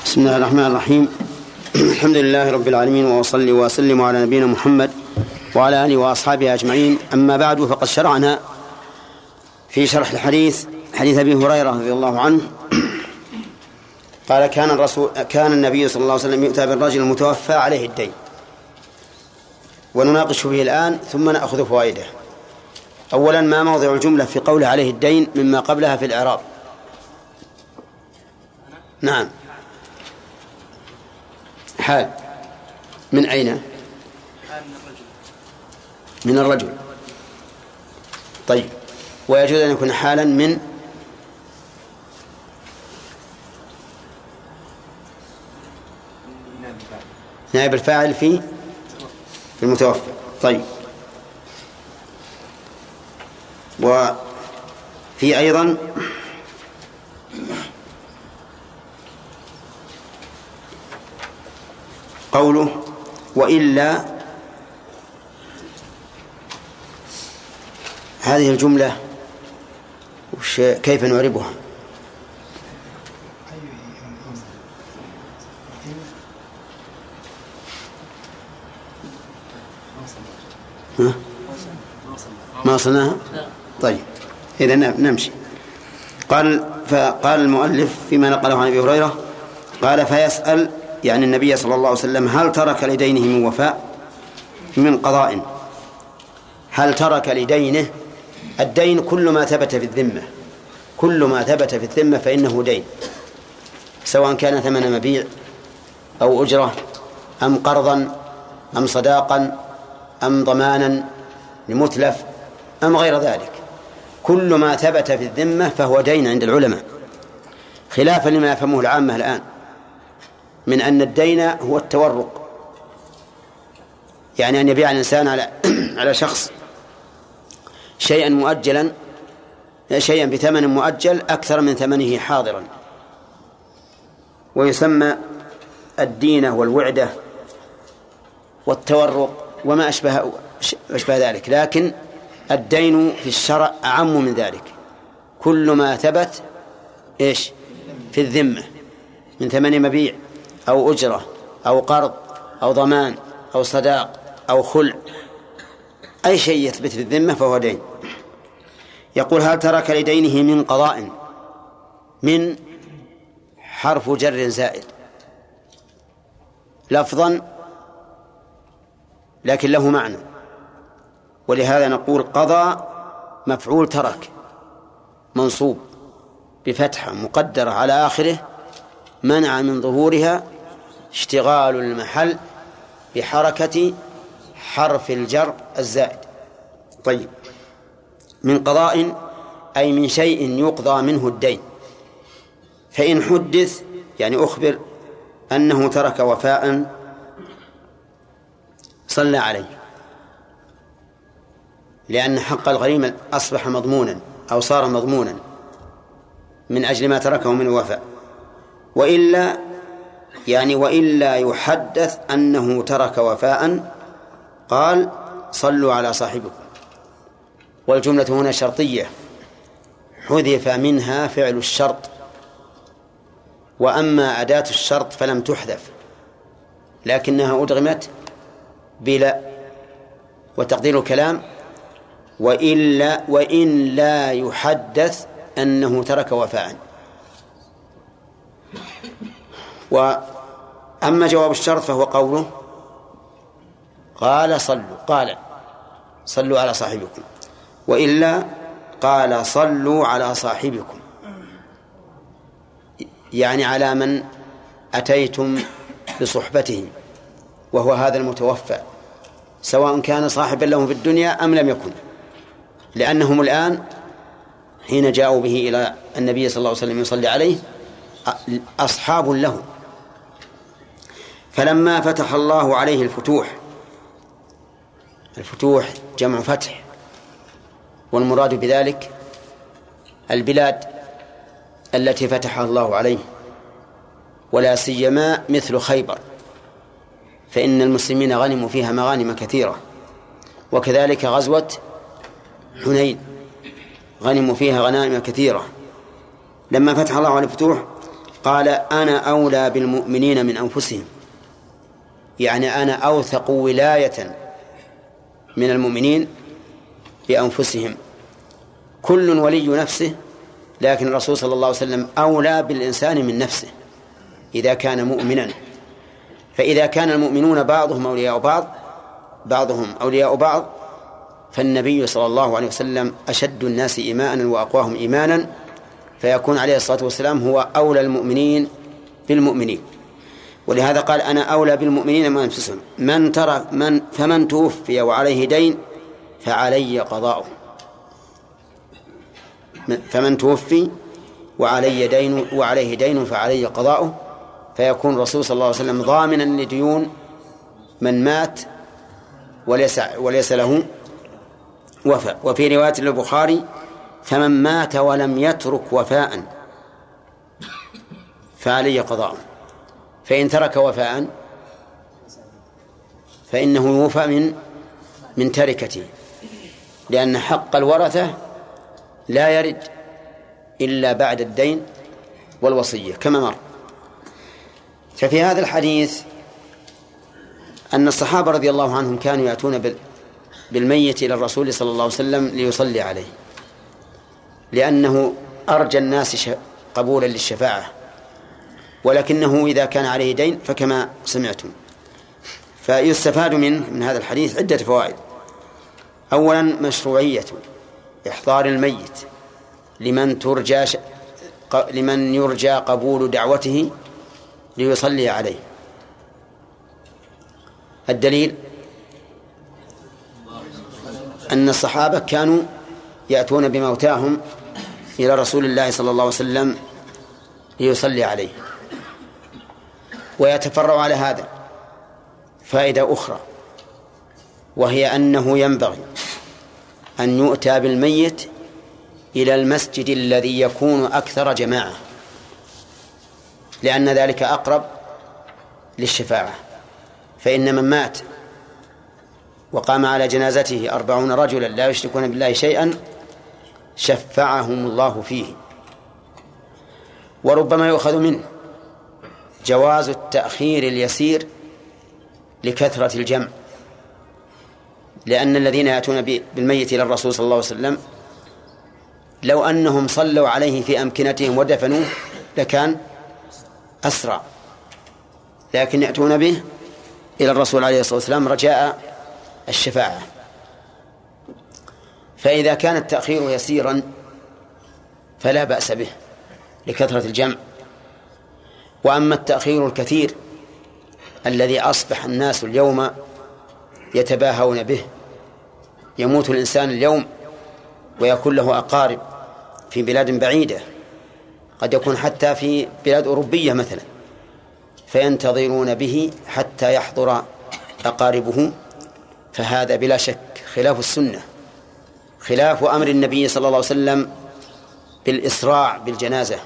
بسم الله الرحمن الرحيم. الحمد لله رب العالمين وأصلي وأسلم على نبينا محمد وعلى آله وأصحابه أجمعين. أما بعد فقد شرعنا في شرح الحديث حديث أبي هريرة رضي الله عنه. قال كان الرسول كان النبي صلى الله عليه وسلم يؤتى بالرجل المتوفى عليه الدين. ونناقش فيه الآن ثم نأخذ فوائده أولا ما موضع الجملة في قوله عليه الدين مما قبلها في الإعراب؟ نعم. حال. من أين؟ من الرجل. طيب. ويجوز أن يكون حالا من نائب الفاعل في في المتوفى. طيب. وفي أيضا قوله وإلا هذه الجملة وش كيف نعربها؟ ها؟ ما صنعها طيب إذا نمشي. قال فقال المؤلف فيما نقله عن أبي هريرة قال فيسأل يعني النبي صلى الله عليه وسلم هل ترك لدينه من وفاء؟ من قضاء. هل ترك لدينه؟ الدين كل ما ثبت في الذمة. كل ما ثبت في الذمة فإنه دين. سواء كان ثمن مبيع أو أجرة أم قرضا أم صداقا أم ضمانا لمتلف أم غير ذلك. كل ما ثبت في الذمة فهو دين عند العلماء. خلافا لما يفهمه العامة الآن من أن الدين هو التورق. يعني أن يبيع الإنسان على على شخص شيئا مؤجلا شيئا بثمن مؤجل أكثر من ثمنه حاضرا. ويسمى الدينة والوعدة والتورق. وما أشبه أشبه ذلك. لكن الدين في الشرع أعم من ذلك. كل ما ثبت إيش؟ في الذمة. من ثمن مبيع أو أجرة أو قرض أو ضمان أو صداق أو خلع. أي شيء يثبت في الذمة فهو دين. يقول هل ترك لدينه من قضاء؟ من حرف جر زائد. لفظا لكن له معنى. ولهذا نقول قضى مفعول ترك منصوب بفتحة مقدرة على آخره منع من ظهورها اشتغال المحل بحركة حرف الجر الزائد. طيب. من قضاء أي من شيء يقضى منه الدين. فإن حدث يعني أخبر أنه ترك وفاء صلى عليه. لأن حق الغريم أصبح مضمونا أو صار مضمونا من أجل ما تركه من الوفاء وإلا يعني وإلا يحدث أنه ترك وفاء قال صلوا على صاحبكم. والجملة هنا شرطية. حذف منها فعل الشرط. وأما أداة الشرط فلم تحذف. لكنها أدغمت بلا وتقدير الكلام وإلا وإن لا يحدث أنه ترك وفاء. وأما جواب الشرط فهو قوله قال صلوا قال صلوا على صاحبكم. وإلا قال صلوا على صاحبكم. يعني على من أتيتم بصحبته وهو هذا المتوفى سواء كان صاحبا لهم في الدنيا أم لم يكن. لأنهم الآن حين جاءوا به إلى النبي صلى الله عليه وسلم يصلي عليه أصحاب له. فلما فتح الله عليه الفتوح الفتوح جمع فتح والمراد بذلك البلاد التي فتحها الله عليه ولا سيما مثل خيبر. فإن المسلمين غنموا فيها مغانم كثيرة. وكذلك غزوة حنين غنموا فيها غنائم كثيرة. لما فتح الله على الفتوح قال أنا أولى بالمؤمنين من أنفسهم. يعني أنا أوثق ولاية من المؤمنين بأنفسهم كل ولي نفسه لكن الرسول صلى الله عليه وسلم أولى بالإنسان من نفسه إذا كان مؤمنا. فإذا كان المؤمنون بعضهم أولياء بعض بعضهم أولياء بعض فالنبي صلى الله عليه وسلم أشد الناس إيمانا وأقواهم إيمانا فيكون عليه الصلاة والسلام هو أولى المؤمنين بالمؤمنين. ولهذا قال أنا أولى بالمؤمنين من أنفسهم. من ترى من فمن توفي وعليه دين فعلي قضاؤه. فمن توفي وعلي دين وعليه دين فعلي قضاؤه. فيكون الرسول صلى الله عليه وسلم ضامنا لديون من مات وليس وليس له وفاء. وفي رواية للبخاري فمن مات ولم يترك وفاء فعلي قضاء. فإن ترك وفاء فإنه يوفى من من تركته لأن حق الورثة لا يرد إلا بعد الدين والوصية كما مر. ففي هذا الحديث أن الصحابة رضي الله عنهم كانوا يأتون بالميت إلى الرسول صلى الله عليه وسلم ليصلي عليه. لأنه أرجى الناس قبولا للشفاعة. ولكنه إذا كان عليه دين فكما سمعتم. فيستفاد منه من هذا الحديث عدة فوائد. أولا مشروعية إحضار الميت. لمن ترجى لمن يرجى قبول دعوته ليصلي عليه. الدليل أن الصحابة كانوا يأتون بموتاهم إلى رسول الله صلى الله عليه وسلم ليصلي عليه. ويتفرع على هذا فائدة أخرى وهي أنه ينبغي أن يؤتى بالميت إلى المسجد الذي يكون أكثر جماعة. لأن ذلك أقرب للشفاعة. فإن من مات وقام على جنازته أربعون رجلا لا يشركون بالله شيئا شفعهم الله فيه. وربما يؤخذ منه جواز التأخير اليسير لكثرة الجمع لأن الذين يأتون بالميت إلى الرسول صلى الله عليه وسلم لو أنهم صلوا عليه في أمكنتهم ودفنوه لكان أسرع. لكن يأتون به إلى الرسول عليه الصلاة والسلام رجاء الشفاعة. فإذا كان التأخير يسيرا فلا بأس به لكثرة الجمع. وأما التأخير الكثير الذي أصبح الناس اليوم يتباهون به يموت الإنسان اليوم ويكون له أقارب في بلاد بعيدة قد يكون حتى في بلاد أوروبية مثلا فينتظرون به حتى يحضر أقاربه. فهذا بلا شك خلاف السنة خلاف أمر النبي صلى الله عليه وسلم بالإسراع بالجنازة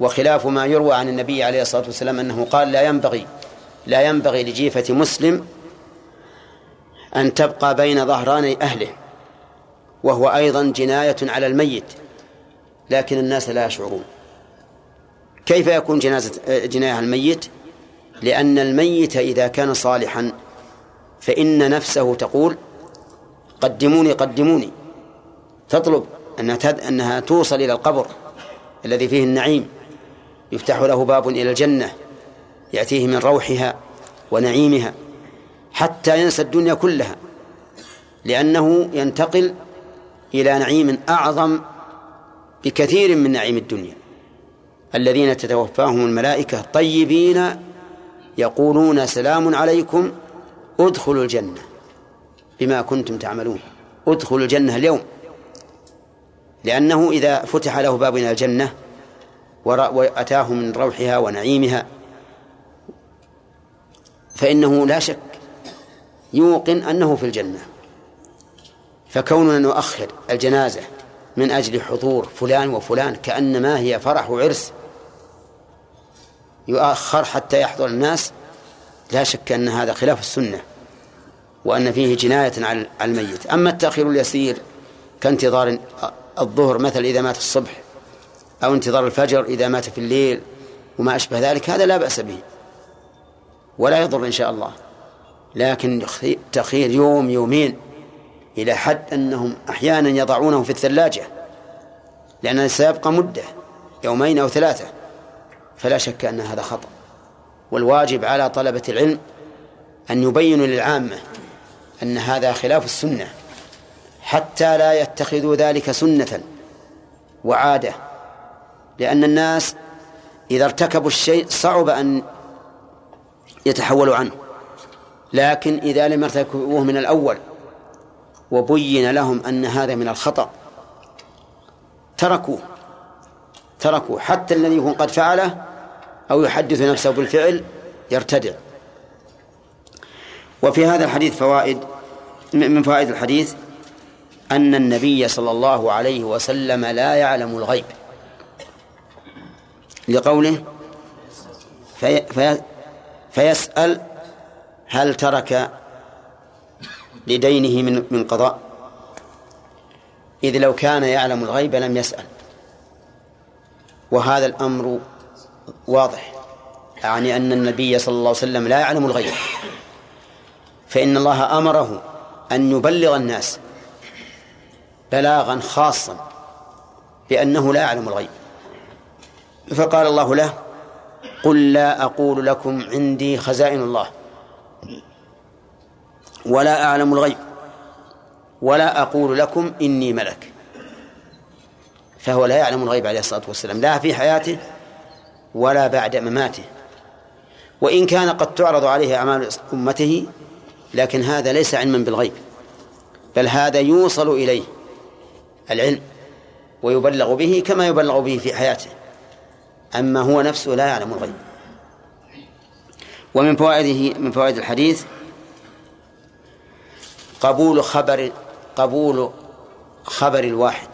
وخلاف ما يروى عن النبي عليه الصلاة والسلام أنه قال لا ينبغي لا ينبغي لجيفة مسلم أن تبقى بين ظهراني أهله وهو أيضا جناية على الميت. لكن الناس لا يشعرون. كيف يكون جنازة جناية الميت؟ لأن الميت إذا كان صالحا فإن نفسه تقول قدموني قدموني. تطلب أنها. أنها توصل إلى القبر الذي فيه النعيم. يفتح له باب إلى الجنة يأتيه من روحها ونعيمها حتى ينسى الدنيا كلها لأنه ينتقل إلى نعيم أعظم بكثير من نعيم الدنيا. الذين تتوفاهم الملائكة طيبين يقولون سلام عليكم ادخلوا الجنة. بما كنتم تعملون. ادخلوا الجنة اليوم. لأنه إذا فتح له باب إلى الجنة وأتاه من روحها ونعيمها فإنه لا شك يوقن أنه في الجنة. فكوننا نؤخر الجنازة من أجل حضور فلان وفلان كأنما هي فرح وعرس. يؤخر حتى يحضر الناس. لا شك أن هذا خلاف السنة وأن فيه جناية على الميت. أما التأخير اليسير كانتظار الظهر مثل إذا مات الصبح أو انتظار الفجر إذا مات في الليل وما أشبه ذلك هذا لا بأس به ولا يضر إن شاء الله. لكن تأخير يوم يومين إلى حد أنهم أحيانا يضعونه في الثلاجة لأنه سيبقى مدة يومين أو ثلاثة. فلا شك أن هذا خطأ. والواجب على طلبة العلم أن يبينوا للعامة أن هذا خلاف السنة حتى لا يتخذوا ذلك سنة وعادة. لأن الناس إذا ارتكبوا الشيء صعب أن يتحولوا عنه لكن إذا لم يرتكبوه من الأول وبين لهم أن هذا من الخطأ. تركوه. تركوه. حتى الذي يكون قد فعله أو يحدث نفسه بالفعل يرتدع. وفي هذا الحديث فوائد من فوائد الحديث أن النبي صلى الله عليه وسلم لا يعلم الغيب. لقوله في في فيسأل هل ترك لدينه من من قضاء. إذ لو كان يعلم الغيب لم يسأل. وهذا الأمر واضح يعني أن النبي صلى الله عليه وسلم لا يعلم الغيب. فإن الله أمره أن يبلغ الناس بلاغا خاصا بأنه لا يعلم الغيب. فقال الله له قل لا أقول لكم عندي خزائن الله. ولا أعلم الغيب ولا أقول لكم إني ملك. فهو لا يعلم الغيب عليه الصلاة والسلام لا في حياته ولا بعد مماته. وإن كان قد تعرض عليه أعمال أمته لكن هذا ليس علما بالغيب بل هذا يوصل إليه العلم ويبلغ به كما يبلغ به في حياته. أما هو نفسه لا يعلم الغيب. ومن فوائده من فوائد الحديث قبول خبر قبول خبر الواحد.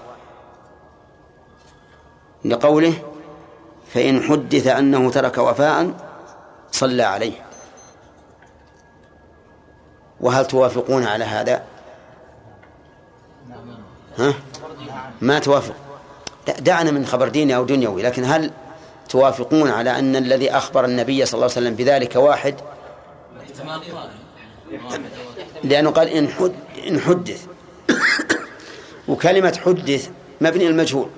لقوله فإن حدث أنه ترك وفاء صلى عليه. وهل توافقون على هذا؟ ها؟ ما توافق. دعنا من خبر ديني أو دنيوي لكن هل توافقون على أن الذي أخبر النبي صلى الله عليه وسلم بذلك واحد؟ لأنه قال إن حد إن حدث. وكلمة حدث مبني المجهول.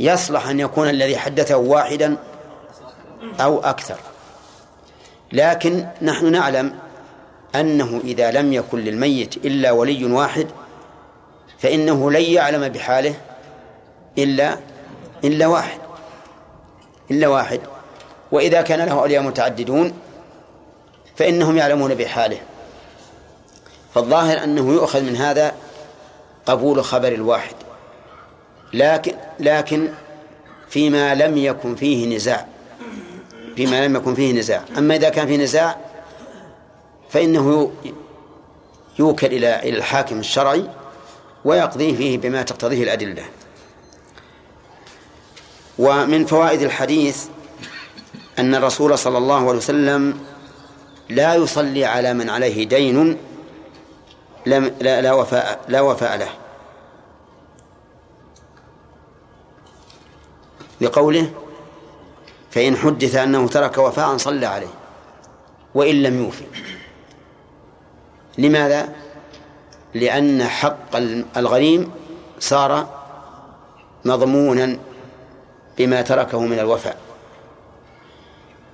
يصلح أن يكون الذي حدثه واحدا أو أكثر. لكن نحن نعلم أنه إذا لم يكن للميت إلا ولي واحد فإنه لن يعلم بحاله إلا إلا واحد. إلا واحد. وإذا كان له أولياء متعددون فإنهم يعلمون بحاله. فالظاهر أنه يؤخذ من هذا قبول خبر الواحد. لكن لكن فيما لم يكن فيه نزاع. فيما لم يكن فيه نزاع. أما إذا كان فيه نزاع فإنه يوكل إلى إلى الحاكم الشرعي ويقضي فيه بما تقتضيه الأدلة. ومن فوائد الحديث أن الرسول صلى الله عليه وسلم لا يصلي على من عليه دين لم لا, لا وفاء لا وفاء له. لقوله فإن حدث أنه ترك وفاء صلى عليه وإن لم يوفي. لماذا؟ لأن حق الغريم صار مضمونا بما تركه من الوفاء.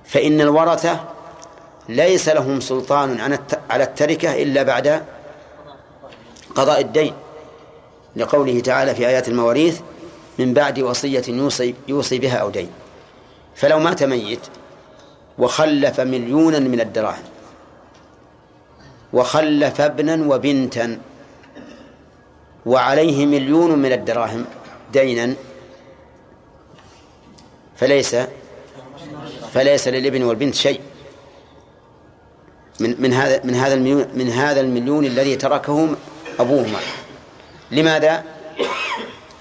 فإن الورثة ليس لهم سلطان على التركة إلا بعد قضاء الدين لقوله تعالى في آيات المواريث من بعد وصية يوصي, يوصي بها أو دين فلو مات ميت وخلف مليونا من الدراهم وخلف ابنا وبنتا وعليه مليون من الدراهم دينا فليس فليس للابن والبنت شيء. من من هذا من هذا المليون من هذا المليون الذي تركه أبوهما. لماذا؟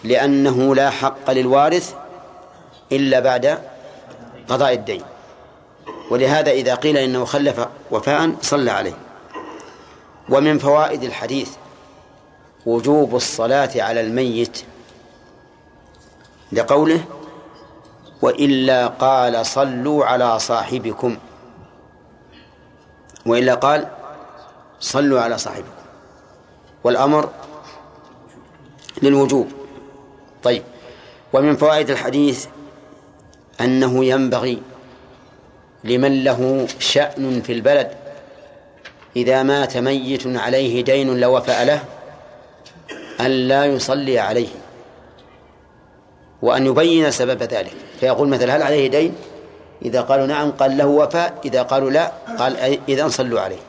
لأنه لا حق للوارث إلا بعد قضاء الدين. ولهذا إذا قيل إنه خلف وفاء صلى عليه. ومن فوائد الحديث وجوب الصلاة على الميت لقوله وإلا قال صلوا على صاحبكم. وإلا قال صلوا على صاحبكم. والأمر للوجوب. طيب. ومن فوائد الحديث أنه ينبغي لمن له شأن في البلد إذا مات ميت عليه دين لو وفأ له أن لا يصلي عليه وأن يبين سبب ذلك. فيقول مثلا هل عليه دين؟ إذا قالوا نعم قال له وفاء إذا قالوا لا قال إذا صلوا عليه.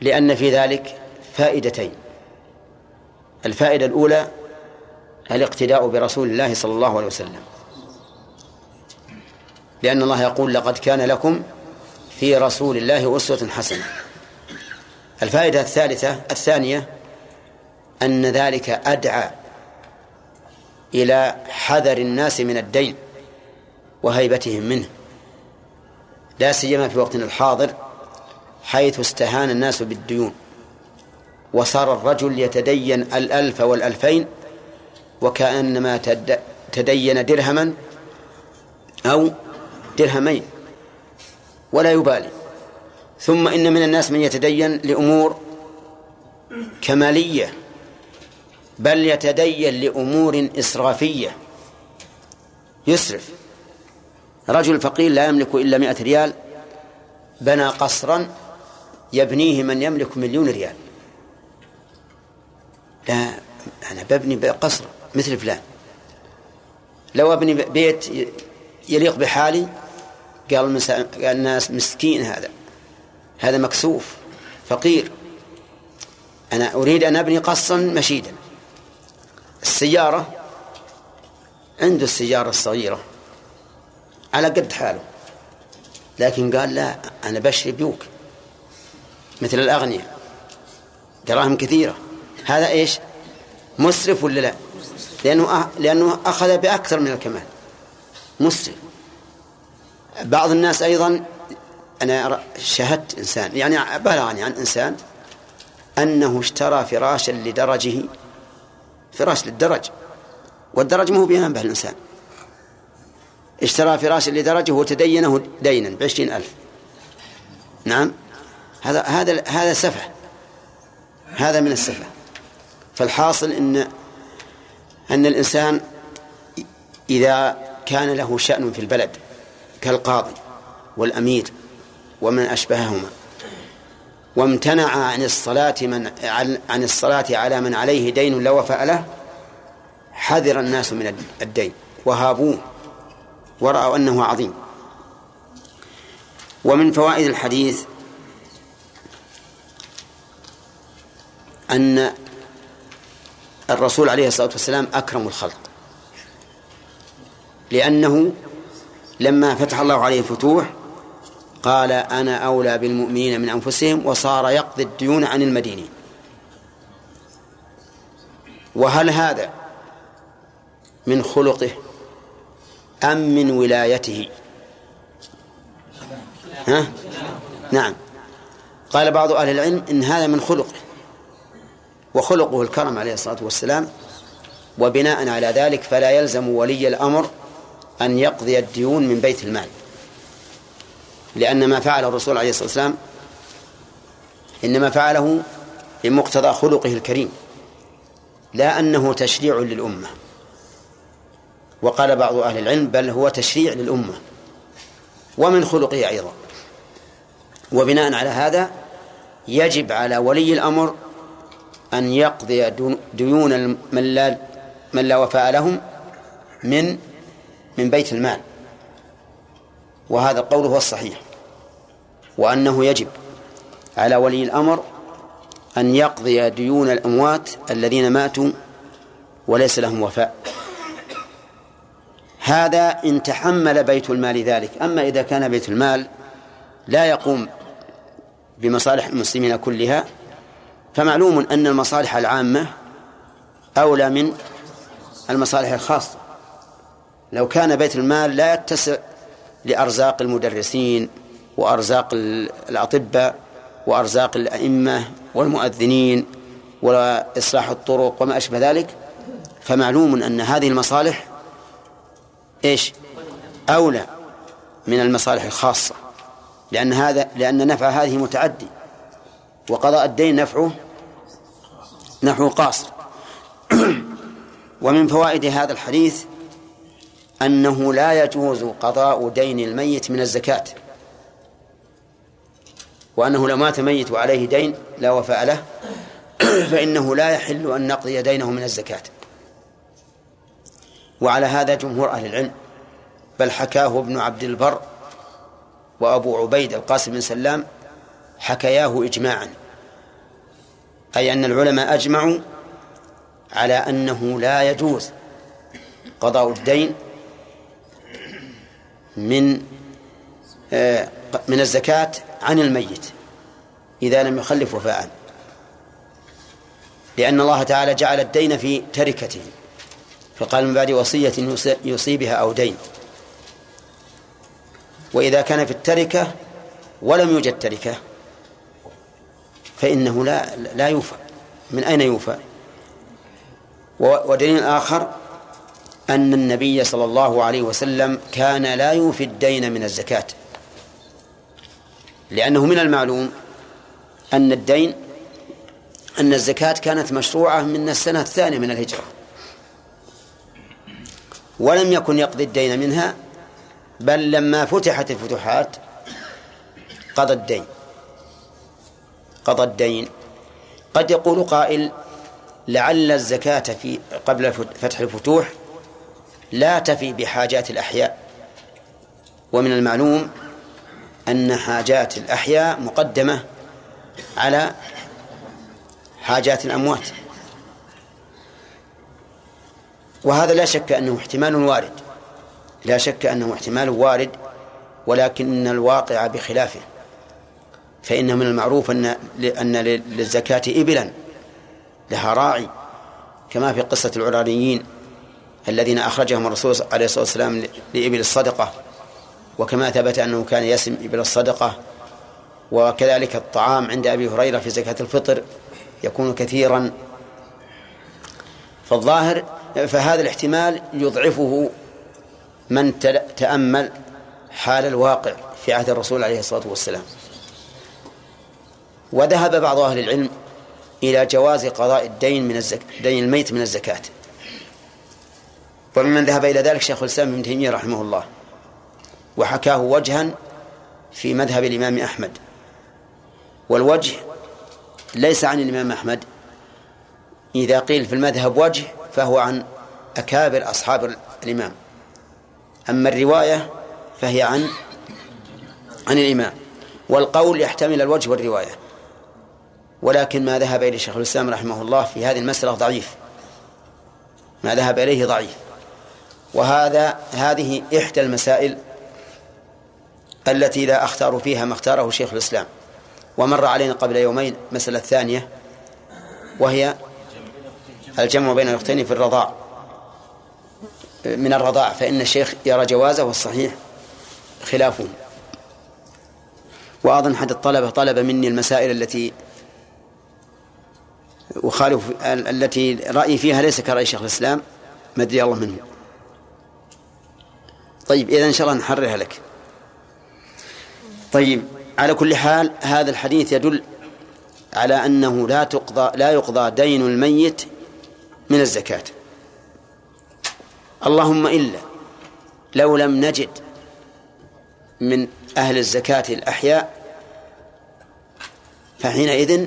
لأن في ذلك فائدتين. الفائدة الأولى الاقتداء برسول الله صلى الله عليه وسلم. لأن الله يقول لقد كان لكم في رسول الله أسوة حسنة. الفائدة الثالثة الثانية أن ذلك أدعى إلى حذر الناس من الدين وهيبتهم منه. لا سيما في وقتنا الحاضر حيث استهان الناس بالديون وصار الرجل يتدين الألف والألفين وكأنما تدين درهما أو درهمين ولا يبالي. ثم إن من الناس من يتدين لأمور كمالية بل يتدين لأمور إسرافية. يسرف. رجل فقير لا يملك إلا مئة ريال بنى قصرا يبنيه من يملك مليون ريال. لا أنا ببني قصر مثل فلان. لو أبني بيت يليق بحالي قال الناس مسكين هذا. هذا مكسوف فقير. أنا أريد أن أبني قصا مشيدا. السيارة عنده السيارة الصغيرة على قد حاله لكن قال لا أنا بشري بيوك مثل الأغنياء دراهم كثيرة. هذا إيش؟ مسرف ولا لا؟ لأنه لأنه أخذ بأكثر من الكمال. مسرف. بعض الناس أيضا أنا شاهدت إنسان يعني بلغني عن إنسان أنه اشترى فراشا لدرجه فراش للدرج والدرج ما هو بينبه الإنسان. اشترى فراشا لدرجه وتدينه دينا بعشرين ألف. نعم؟ هذا هذا هذا سفه. هذا من السفه. فالحاصل إن أن الإنسان إذا كان له شأن في البلد كالقاضي والأمير ومن أشبههما. وامتنع عن الصلاة من عن الصلاة على من عليه دين لا وفاء له حذر الناس من الدين وهابوه ورأوا أنه عظيم. ومن فوائد الحديث أن الرسول عليه الصلاة والسلام أكرم الخلق لأنه لما فتح الله عليه الفتوح قال أنا أولى بالمؤمنين من أنفسهم وصار يقضي الديون عن المدينين. وهل هذا من خلقه أم من ولايته؟ ها؟ نعم. قال بعض أهل العلم إن هذا من خلقه وخلقه الكرم عليه الصلاة والسلام وبناء على ذلك فلا يلزم ولي الأمر أن يقضي الديون من بيت المال. لأن ما فعل الرسول عليه الصلاة والسلام إنما فعله بمقتضى خلقه الكريم لا أنه تشريع للأمة. وقال بعض أهل العلم بل هو تشريع للأمة ومن خلقه أيضا. وبناء على هذا يجب على ولي الأمر أن يقضي ديون من لا من لا وفاء لهم من من بيت المال. وهذا القول هو الصحيح. وأنه يجب على ولي الأمر أن يقضي ديون الأموات الذين ماتوا وليس لهم وفاء. هذا إن تحمل بيت المال ذلك. أما إذا كان بيت المال لا يقوم بمصالح المسلمين كلها فمعلوم أن المصالح العامة أولى من المصالح الخاصة. لو كان بيت المال لا يتسع لأرزاق المدرسين وأرزاق الأطباء وأرزاق الأئمة والمؤذنين وإصلاح الطرق وما أشبه ذلك فمعلوم أن هذه المصالح إيش؟ أولى من المصالح الخاصة لأن هذا لأن نفع هذه متعدي وقضاء الدين نفعه نحو قاصر. ومن فوائد هذا الحديث أنه لا يجوز قضاء دين الميت من الزكاة. وأنه لو مات ميت وعليه دين لا وفاء له فإنه لا يحل أن نقضي دينه من الزكاة. وعلى هذا جمهور أهل العلم بل حكاه ابن عبد البر وأبو عبيد القاسم بن سلام حكياه إجماعا. أي أن العلماء أجمعوا على أنه لا يجوز قضاء الدين من آه، من الزكاة عن الميت إذا لم يخلف وفاء. لأن الله تعالى جعل الدين في تركته فقال من بعد وصية يوصي بها أو دين. وإذا كان في التركة ولم يوجد تركة فإنه لا لا يوفى. من أين يوفى؟ ودليل آخر أن النبي صلى الله عليه وسلم كان لا يوفي الدين من الزكاة. لأنه من المعلوم أن الدين أن الزكاة كانت مشروعة من السنة الثانية من الهجرة. ولم يكن يقضي الدين منها بل لما فتحت الفتوحات قضى الدين. قضى الدين. قد يقول قائل لعل الزكاة في قبل فتح الفتوح لا تفي بحاجات الأحياء. ومن المعلوم أن حاجات الأحياء مقدمة على حاجات الأموات. وهذا لا شك أنه احتمال وارد. لا شك أنه احتمال وارد ولكن الواقع بخلافه. فإنه من المعروف أن أن للزكاة إبلا لها راعي كما في قصة العرانيين الذين أخرجهم الرسول عليه الصلاة والسلام لإبل الصدقة. وكما ثبت أنه كان يسم إبل الصدقة وكذلك الطعام عند أبي هريرة في زكاة الفطر يكون كثيرا. فالظاهر فهذا الاحتمال يضعفه من تأمل حال الواقع في عهد الرسول عليه الصلاة والسلام. وذهب بعض أهل العلم إلى جواز قضاء الدين من الزك... دين الميت من الزكاة. وممن ذهب إلى ذلك شيخ الإسلام ابن تيمية رحمه الله. وحكاه وجها في مذهب الإمام أحمد. والوجه ليس عن الإمام أحمد. إذا قيل في المذهب وجه فهو عن أكابر أصحاب الإمام. أما الرواية فهي عن عن الإمام. والقول يحتمل الوجه والرواية. ولكن ما ذهب إليه شيخ الإسلام رحمه الله في هذه المسألة ضعيف. ما ذهب إليه ضعيف. وهذا هذه إحدى المسائل التي لا أختار فيها ما اختاره شيخ الإسلام. ومر علينا قبل يومين مسألة ثانية وهي الجمع بين الأختين في الرضاع. من الرضاع فإن الشيخ يرى جوازه والصحيح خلافه. وأظن أحد الطلبة طلب مني المسائل التي أخالف التي رأيي فيها ليس كرأي شيخ الإسلام ما أدري الله منه. طيب إذا إن شاء الله نحررها لك. طيب على كل حال هذا الحديث يدل على أنه لا تقضى لا يقضى دين الميت من الزكاة. اللهم إلا لو لم نجد من أهل الزكاة الأحياء فحينئذ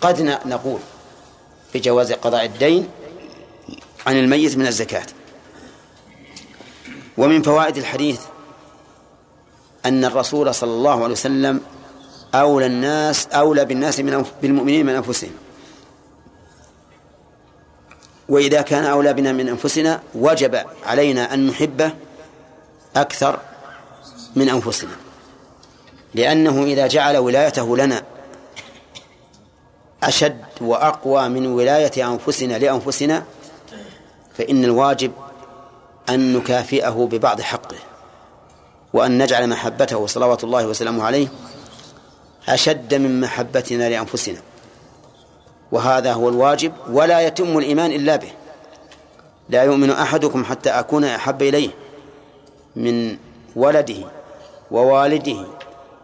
قد نقول بجواز قضاء الدين عن الميت من الزكاة. ومن فوائد الحديث أن الرسول صلى الله عليه وسلم أولى الناس أولى بالناس من بالمؤمنين من أنفسهم. وإذا كان أولى بنا من أنفسنا وجب علينا أن نحبه أكثر من أنفسنا. لأنه إذا جعل ولايته لنا أشد وأقوى من ولاية أنفسنا لأنفسنا فإن الواجب أن نكافئه ببعض حقه. وأن نجعل محبته صلوات الله وسلامه عليه أشد من محبتنا لأنفسنا. وهذا هو الواجب ولا يتم الإيمان إلا به. لا يؤمن أحدكم حتى أكون أحب إليه من ولده ووالده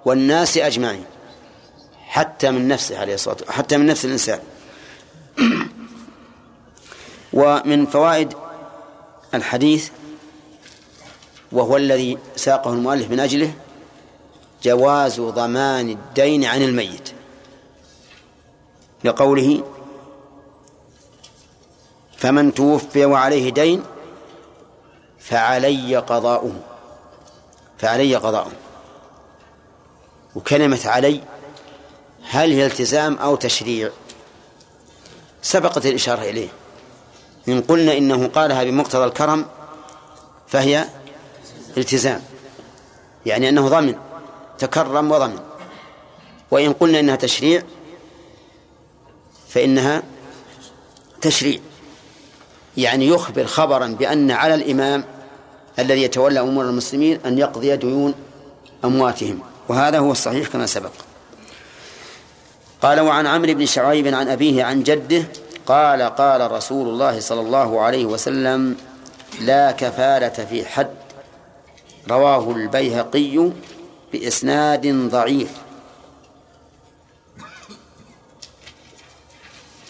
والناس أجمعين حتى من نفسه عليه الصلاة والسلام حتى من نفس الإنسان. ومن فوائد الحديث وهو الذي ساقه المؤلف من أجله جواز ضمان الدين عن الميت. لقوله فمن توفي وعليه دين فعلي قضاؤه. فعلي قضاؤه. وكلمة علي هل هي التزام أو تشريع؟ سبقت الإشارة إليه. إن قلنا إنه قالها بمقتضى الكرم فهي التزام يعني أنه ضمن تكرم وضمن وإن قلنا إنها تشريع فإنها تشريع. يعني يخبر خبرا بأن على الإمام الذي يتولى أمور المسلمين أن يقضي ديون أمواتهم. وهذا هو الصحيح كما سبق. قال وعن عمرو بن شعيب عن أبيه عن جده قال قال رسول الله صلى الله عليه وسلم لا كفالة في حد رواه البيهقي بإسناد ضعيف.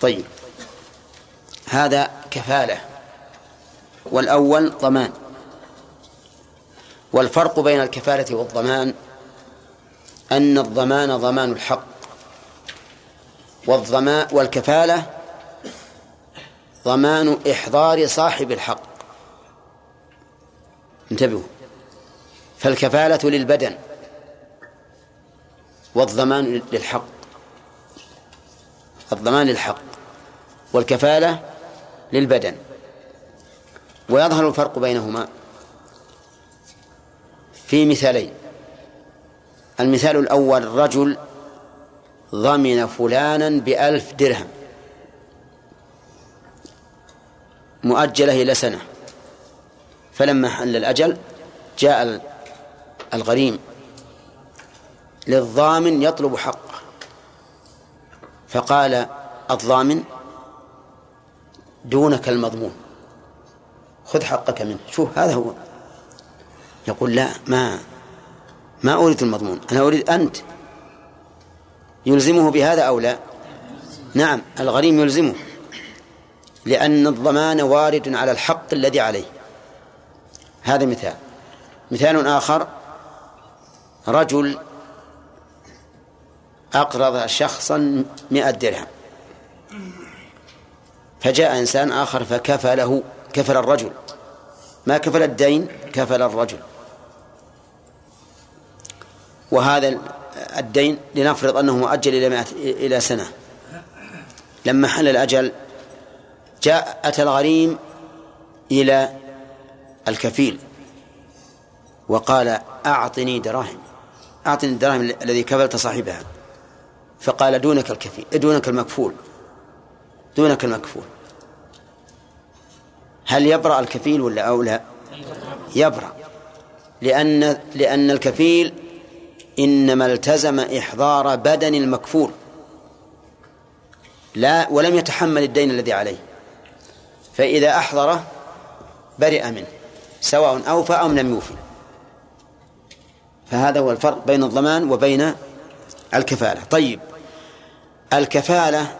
طيب هذا كفالة. والأول ضمان. والفرق بين الكفالة والضمان أن الضمان ضمان الحق والضمان والكفالة ضمان إحضار صاحب الحق. انتبهوا. فالكفالة للبدن والضمان للحق. الضمان للحق والكفالة للبدن. ويظهر الفرق بينهما في مثالين. المثال الأول رجل ضمن فلانا بألف درهم مؤجلة إلى سنة فلما حل الأجل جاء الغريم. للضامن يطلب حقه فقال الضامن دونك المضمون. خذ حقك منه. شوف هذا هو. يقول لا ما ما أريد المضمون. أنا أريد أنت. يلزمه بهذا أو لا؟ نعم الغريم يلزمه. لأن الضمان وارد على الحق الذي عليه. هذا مثال. مثال آخر. رجل أقرض شخصا مئة درهم. فجاء إنسان آخر فكفله كفل الرجل. ما كفل الدين كفل الرجل. وهذا الدين لنفرض أنه مؤجل إلى إلى سنة. لما حل الأجل جاء أتى الغريم إلى الكفيل وقال أعطني دراهم. أعطني الدراهم الذي كفلت صاحبها. فقال دونك الكفيل دونك المكفول. دونك المكفول. هل يبرأ الكفيل ولا أو لا؟ يبرأ. لأن لأن الكفيل إنما التزم إحضار بدن المكفول. لا ولم يتحمل الدين الذي عليه. فإذا أحضره برئ منه سواء أوفى أو لم يوفي فهذا هو الفرق بين الضمان وبين الكفالة. طيب الكفالة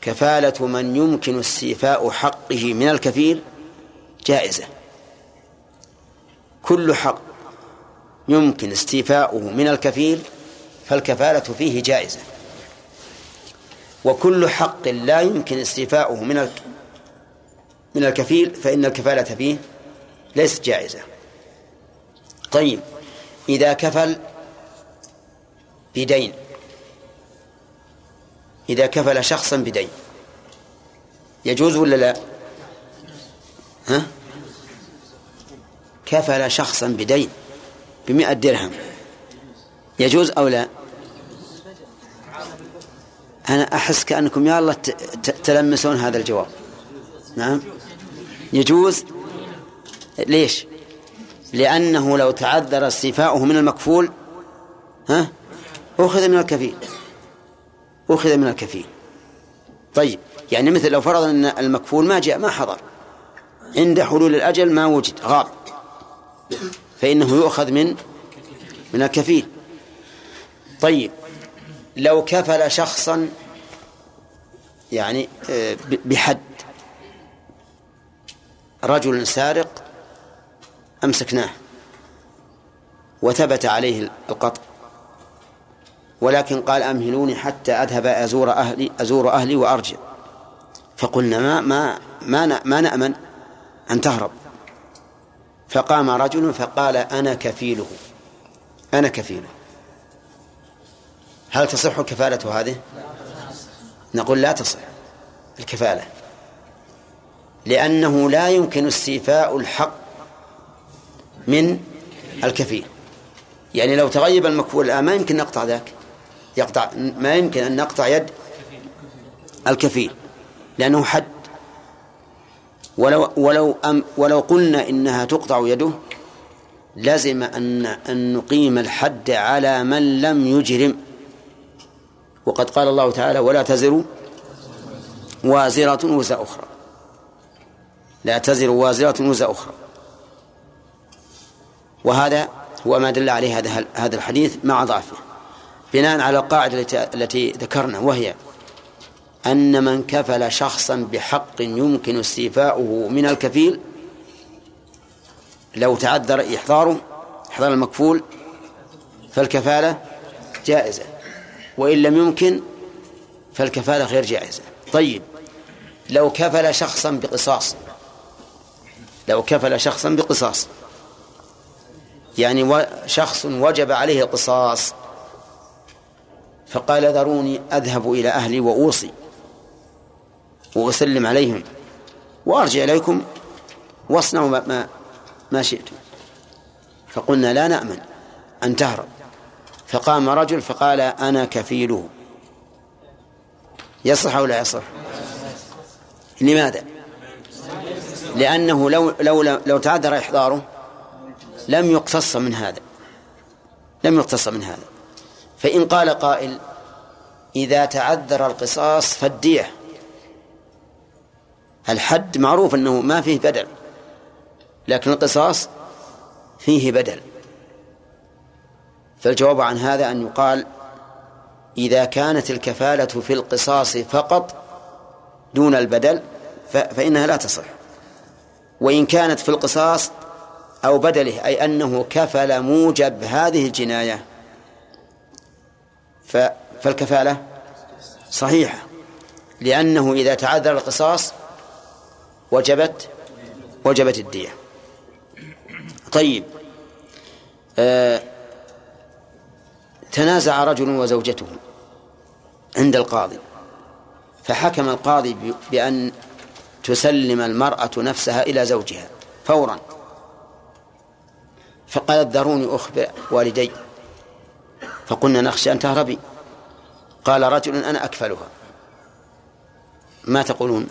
كفالة من يمكن استيفاء حقه من الكفيل جائزة. كل حق يمكن استيفاؤه من الكفيل فالكفالة فيه جائزة. وكل حق لا يمكن استيفاؤه من من الكفيل فإن الكفالة فيه ليست جائزة. طيب إذا كفل بدين. إذا كفل شخصا بدين. يجوز ولا لا؟ ها؟ كفل شخصا بدين. بمئة درهم. يجوز أو لا؟ أنا أحس كأنكم يا الله تلمسون هذا الجواب. نعم؟ يجوز؟ ليش؟ لأنه لو تعذر استيفاؤه من المكفول ها؟ أخذ من الكفيل. أخذ من الكفيل. طيب يعني مثل لو فرض أن المكفول ما جاء ما حضر. عند حلول الأجل ما وجد غاب. فإنه يؤخذ من من الكفيل. طيب لو كفل شخصا يعني آه، بحد رجل سارق أمسكناه وثبت عليه القطع ولكن قال أمهلوني حتى أذهب أزور أهلي أزور أهلي وأرجع. فقلنا ما ما ما ما نأمن أن تهرب. فقام رجل فقال أنا كفيله أنا كفيله. هل تصح الكفالة هذه؟ نقول لا تصح الكفالة لأنه لا يمكن استيفاء الحق من الكفيل يعني لو تغيب المكفول الآن ما يمكن نقطع ذاك. يقطع ما يمكن أن نقطع يد الكفيل لأنه حد. ولو ولو أم ولو قلنا إنها تقطع يده لزم أن أن نقيم الحد على من لم يجرم. وقد قال الله تعالى ولا تزر وازرة وزر أخرى. لا تزر وازرة وزر أخرى. وهذا هو ما دل عليه هذا هذا الحديث مع ضعفه. بناء على القاعدة التي ذكرنا وهي أن من كفل شخصا بحق يمكن استيفاؤه من الكفيل لو تعذر إحضاره إحضار المكفول فالكفالة جائزة. وإن لم يمكن فالكفالة غير جائزة. طيب لو كفل شخصا بقصاص لو كفل شخصا بقصاص يعني شخص وجب عليه القصاص فقال ذروني أذهب إلى أهلي وأوصي وأسلم عليهم وأرجع إليكم واصنعوا ما, ما, شئتم. فقلنا لا نأمن أن تهرب. فقام رجل فقال أنا كفيله. يصح أو لا يصح؟ لماذا؟ لأنه لو لو لو تعذر إحضاره لم يقتص من هذا. لم يقتص من هذا. فإن قال قائل إذا تعذر القصاص فالدية الحد معروف أنه ما فيه بدل لكن القصاص فيه بدل. فالجواب عن هذا أن يقال إذا كانت الكفالة في القصاص فقط دون البدل فإنها لا تصح. وإن كانت في القصاص أو بدله أي أنه كفل موجب هذه الجناية. فالكفالة صحيحة لأنه إذا تعذر القصاص وجبت وجبت الدية. طيب آه تنازع رجل وزوجته عند القاضي. فحكم القاضي بأن تسلم المرأة نفسها إلى زوجها فورا. فقالت ذروني أخبر والدي. فقلنا نخشى أن تهربي. قال رجل أنا أكفلها. ما تقولون؟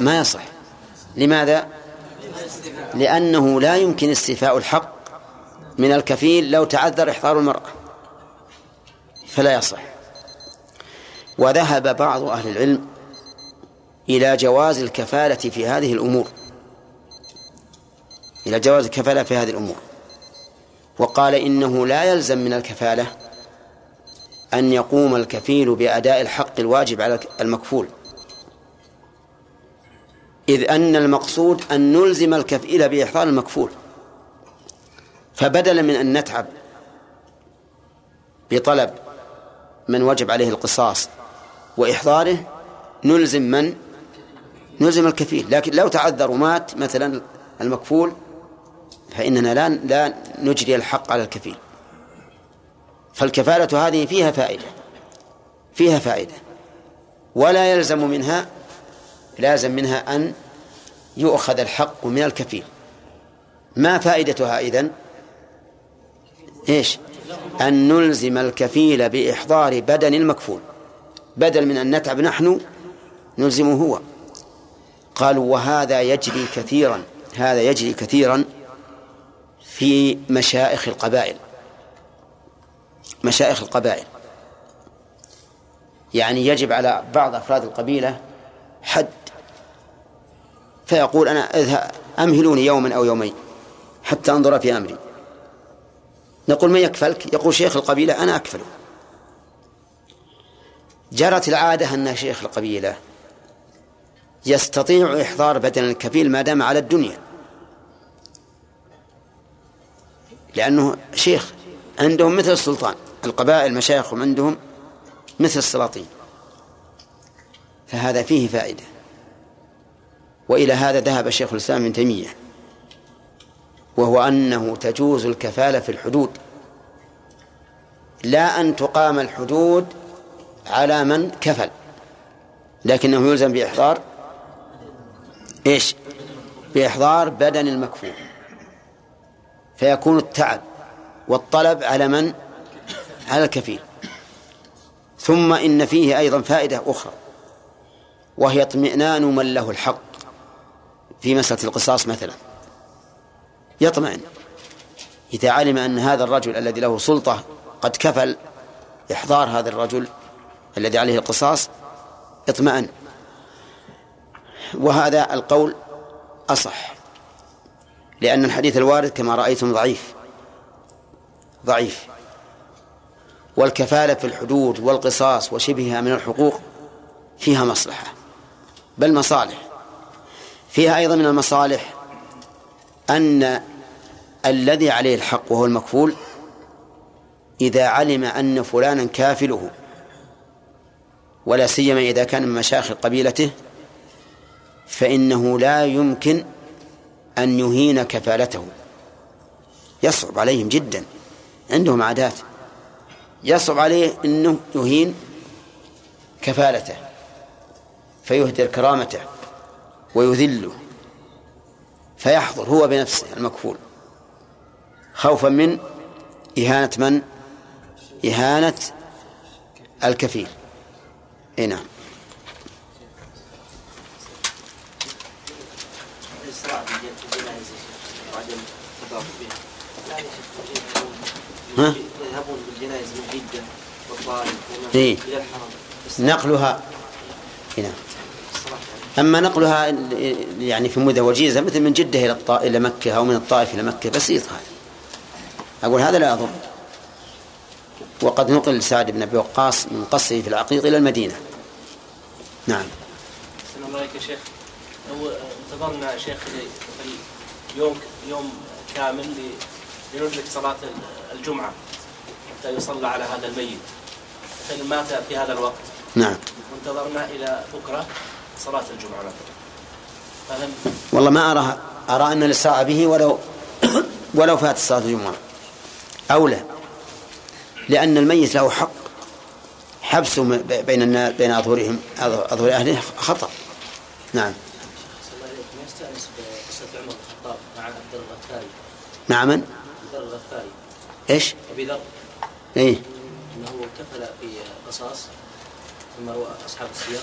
ما يصح. لماذا؟ لأنه لا يمكن استيفاء الحق من الكفيل لو تعذر إحضار المرأة. فلا يصح. وذهب بعض أهل العلم إلى جواز الكفالة في هذه الأمور. إلى جواز الكفالة في هذه الأمور. وقال إنه لا يلزم من الكفالة أن يقوم الكفيل بأداء الحق الواجب على المكفول. إذ أن المقصود أن نلزم الكفيل بإحضار المكفول. فبدلا من أن نتعب بطلب من وجب عليه القصاص وإحضاره نلزم من؟ نلزم الكفيل. لكن لو تعذر ومات مثلا المكفول فإننا لا لا نجري الحق على الكفيل. فالكفالة هذه فيها فائدة. فيها فائدة. ولا يلزم منها لازم منها أن يؤخذ الحق من الكفيل. ما فائدتها إذن؟ إيش؟ أن نلزم الكفيل بإحضار بدن المكفول. بدل من أن نتعب نحن نلزمه هو. قالوا وهذا يجري كثيرا. هذا يجري كثيرا. في مشائخ القبائل. مشائخ القبائل. يعني يجب على بعض أفراد القبيلة حد. فيقول أنا أمهلوني يوما أو يومين حتى أنظر في أمري. نقول من يكفلك؟ يقول شيخ القبيلة أنا أكفله جرت العادة أن شيخ القبيلة يستطيع إحضار بدن الكفيل ما دام على الدنيا. لأنه شيخ عندهم مثل السلطان. القبائل مشايخهم عندهم مثل السلاطين. فهذا فيه فائدة. وإلى هذا ذهب شيخ الإسلام ابن تيمية. وهو أنه تجوز الكفالة في الحدود. لا أن تقام الحدود على من كفل. لكنه يلزم بإحضار إيش؟ بإحضار بدن المكفول. فيكون التعب والطلب على من؟ على الكفيل. ثم إن فيه أيضا فائدة أخرى وهي اطمئنان من له الحق في مسألة القصاص مثلا. يطمئن. إذا علم أن هذا الرجل الذي له سلطة قد كفل إحضار هذا الرجل الذي عليه القصاص اطمأن وهذا القول أصح. لأن الحديث الوارد كما رأيتم ضعيف. ضعيف. والكفالة في الحدود والقصاص وشبهها من الحقوق فيها مصلحة بل مصالح. فيها أيضا من المصالح أن الذي عليه الحق وهو المكفول إذا علم أن فلانا كافله ولا سيما إذا كان من مشايخ قبيلته فإنه لا يمكن أن يهين كفالته. يصعب عليهم جدا. عندهم عادات. يصعب عليه أنه يهين كفالته فيهدر كرامته ويذله فيحضر هو بنفسه المكفول. خوفا من إهانة من؟ إهانة الكفيل. اي نعم. ها؟ يذهبون بالجنائز من جدة والطائف إيه؟ إلى الحرم نقلها هنا أما نقلها يعني في مدة وجيزة مثل من جدة إلى إلى مكة أو من الطائف إلى مكة بسيط هذا. أقول هذا لا يضر وقد نقل سعد بن أبي وقاص من قصره في العقيق إلى المدينة. نعم. السلام الله يا شيخ. لو انتظرنا يا شيخ يوم يوم كامل لندرك صلاة الجمعة حتى يصلى على هذا الميت. مثلا مات في هذا الوقت. نعم. وانتظرنا إلى بكرة صلاة الجمعة. مثلا والله ما أرى أرى أن الإسراء به ولو ولو فات صلاة الجمعة. أولى لأن الميت له حق. حبسه بين الناس بين أظهرهم أظهر أهله خطأ. نعم. مع من؟ إيش؟ أبي ذر. إيه. إنه كفل في قصاص ثم روى أصحاب السير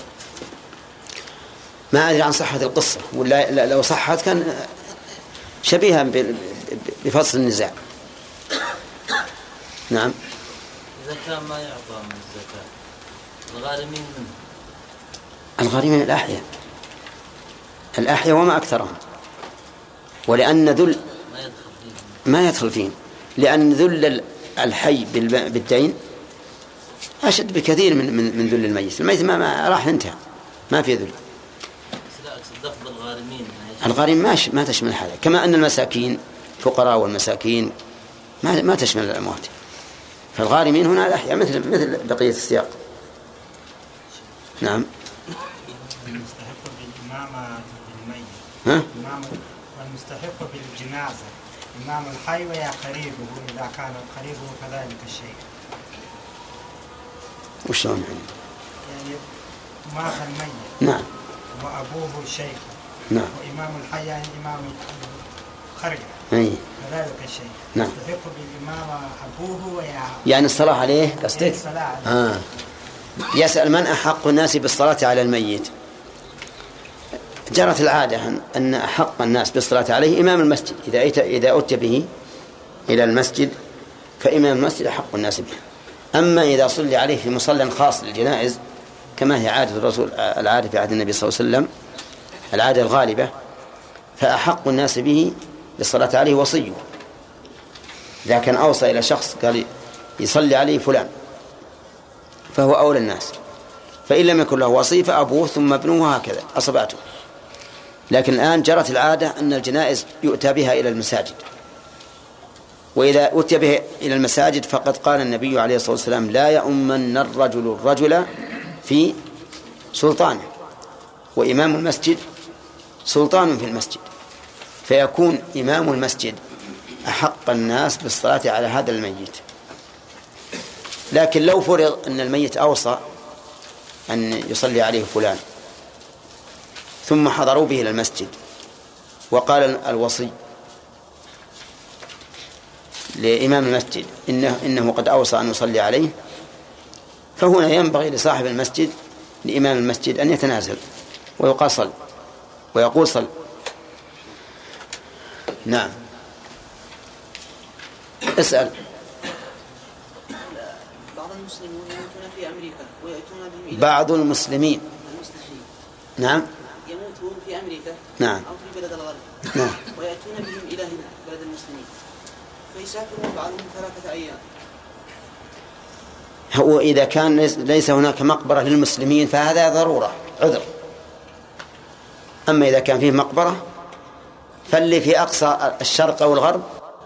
ما أدري عن صحة القصة ولا لو صحت كان شبيها بفصل النزاع. نعم. إذا كان ما يعطى من الزكاة الغارمين منه. الغارمين الأحياء. الأحياء وما أكثرهم. ولأن ذل ما يدخل فيهم. لأن ذل الحي بالدين أشد بكثير من من, من ذل الميت، الميت ما, ما راح انتهى ما في ذل. الغارمين ما ما تشمل هذا، كما أن المساكين فقراء والمساكين ما ما تشمل الأموات. فالغارمين هنا الأحياء مثل مثل بقية السياق. نعم ها؟ والمستحق بالجنازة إمام الحي ويا قريبه إذا كان قريبه كذلك الشيء. وشلون يعني؟ يعني مات الميت نعم. وأبوه شيخ. نعم. وإمام الحي يعني إمام خرجة أي. كذلك الشيء. نعم. يستحق بالإمامة أبوه ويا يعني الصلاة عليه؟ قصدك؟ يعني الصلاة عليه. آه. يسأل من أحق الناس بالصلاة على الميت؟ جرت العادة أن أحق الناس بالصلاة عليه إمام المسجد. إذا إذا أتي به إلى المسجد فإمام المسجد أحق الناس به. أما إذا صلي عليه في مصلى خاص للجنائز كما هي عادة الرسول العادة في عهد النبي صلى الله عليه وسلم العادة الغالبة فأحق الناس به بالصلاة عليه وصيه. إذا كان أوصى إلى شخص قال يصلي عليه فلان فهو أولى الناس. فإن لم يكن له وصي فأبوه ثم ابنه وهكذا أصبعته. لكن الآن جرت العادة أن الجنائز يؤتى بها إلى المساجد. وإذا أتي به إلى المساجد فقد قال النبي عليه الصلاة والسلام لا يؤمن الرجل الرجل في سلطانه. وإمام المسجد سلطان في المسجد. فيكون إمام المسجد أحق الناس بالصلاة على هذا الميت. لكن لو فرض أن الميت أوصى أن يصلي عليه فلان ثم حضروا به إلى المسجد. وقال الوصي لإمام المسجد إنه, إنه قد أوصى أن يصلي عليه. فهنا ينبغي لصاحب المسجد لإمام المسجد أن يتنازل ويقال صل ويقول صل نعم. اسأل. بعض المسلمون يموتون في أمريكا ويأتون بعض المسلمين. نعم. نعم. أو في بلد الغرب. نعم. ويأتون بهم إلى هنا بلد المسلمين. فيسافرون بعضهم ثلاثة أيام. هو إذا كان ليس- هناك مقبرة للمسلمين فهذا ضرورة عذر. أما إذا كان فيه مقبرة فاللي في أقصى الشرق أو الغرب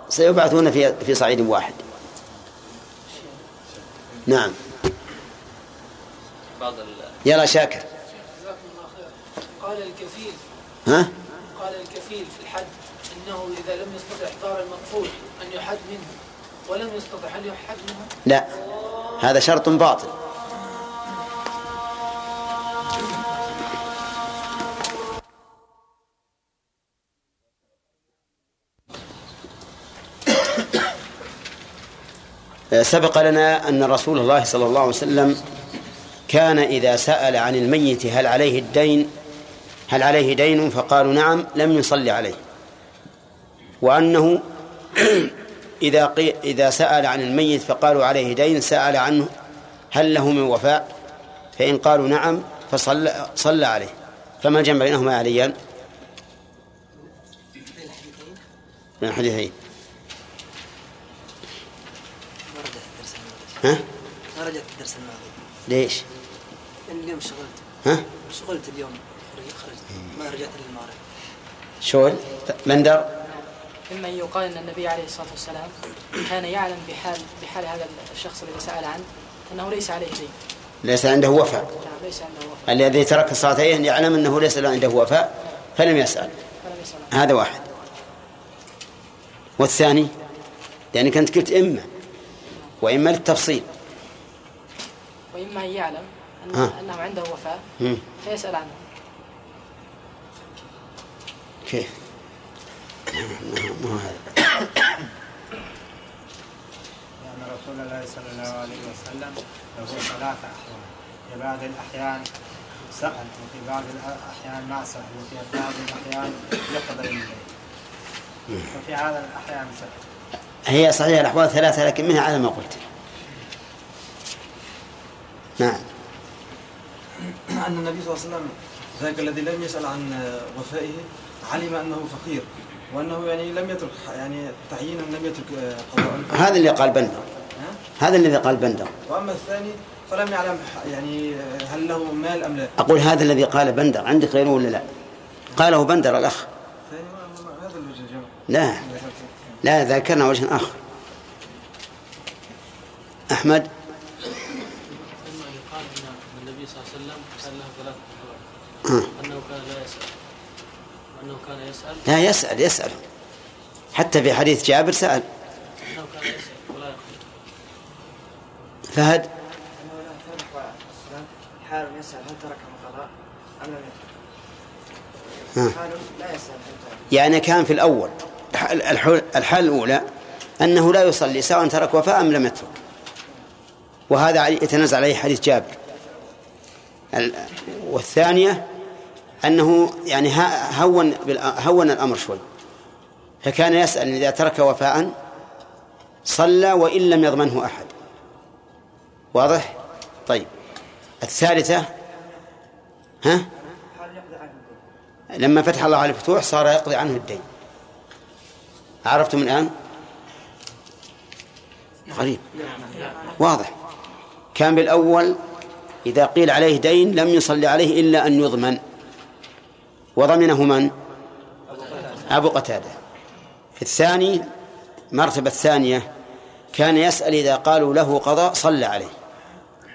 سيبعثون في في صعيد واحد. نعم. بعض يلا شاكر. جزاكم الله خير. قال الكفيل ها؟ قال الكفيل في الحد إنه إذا لم يستطع احضار المقفول أن يحد منه ولم يستطع هل يحد منه؟ لا. هذا شرط باطل. سبق لنا أن رسول الله صلى الله عليه وسلم كان إذا سأل عن الميت هل عليه الدين؟ هل عليه دين فقالوا نعم لم يصلي عليه. وأنه إذا قي... إذا سأل عن الميت فقالوا عليه دين سأل عنه هل له من وفاء؟ فإن قالوا نعم فصلى صلى عليه. فما الجمع بينهما يا عليان بين الحديثين. ها؟ ما رجعت الدرس الماضي. ليش؟ اليوم شغلت. ها؟ شغلت اليوم. ما رجعت للمغرب شغل بندر مما يقال إن النبي عليه الصلاة والسلام كان يعلم بحال بحال هذا الشخص الذي سأل عنه أنه ليس عليه دين. ليس عنده وفاء. نعم ليس عنده وفاء. الذي ترك الصلاتين يعلم أنه ليس عنده وفاء فلم يسأل. فلم يسأل. هذا واحد. والثاني؟ لأنك أنت قلت إما وإما للتفصيل. وإما ان يعلم أن ها. أنه عنده وفاء. فيسأل عنه. كيف ما هذا لأن رسول الله صلى الله عليه وسلم له ثلاثة أحوال. في بعض الأحيان سأل وفي بعض الأحيان ما سأل وفي بعض الأحيان يقضي الليل وفي هذا الأحيان سأل. هي صحيح الأحوال ثلاثة لكن منها على ما قلت. نعم. أن النبي صلى الله عليه وسلم ذاك الذي لم يسأل عن وفائه علم أنه فقير وأنه يعني لم يترك يعني تعيينا لم يترك قضاء. هذا اللي قال بندر. هذا الذي قال بندر. وأما الثاني فلم يعلم يعني هل له مال أم لا. أقول هذا الذي قال بندر. عندك غيره ولا لا؟ قاله بندر الأخ. ثاني ما- ما- هذا الوجه الجمع لا. لا ذكرنا وجه آخر. أحمد؟ إما يقال أن النبي صلى الله عليه وسلم كان له ثلاث آه. أحوال أنه كان لا يسأل وأنه لا يسأل يسأل. حتى في حديث جابر سأل. فهد؟ يسأل هل ترك القضاء أم لم. حال لا يسأل يعني كان في الأول. الحال, الأولى أنه لا يصلي سواء ترك وفاء أم لم يترك. وهذا يتنازع عليه حديث جابر. ال- والثانية أنه يعني هون هون الأمر شوي. فكان يسأل إذا ترك وفاء صلى وإن لم يضمنه أحد. واضح؟ طيب. الثالثة ها؟ لما فتح الله عليه الفتوح صار يقضي عنه الدين. عرفتم الآن؟ غريب. واضح. كان بالأول إذا قيل عليه دين لم يصلي عليه إلا أن يضمن. وضمنه من؟ أبو قتادة. في الثاني المرتبة الثانية كان يسأل إذا قالوا له قضاء صلى عليه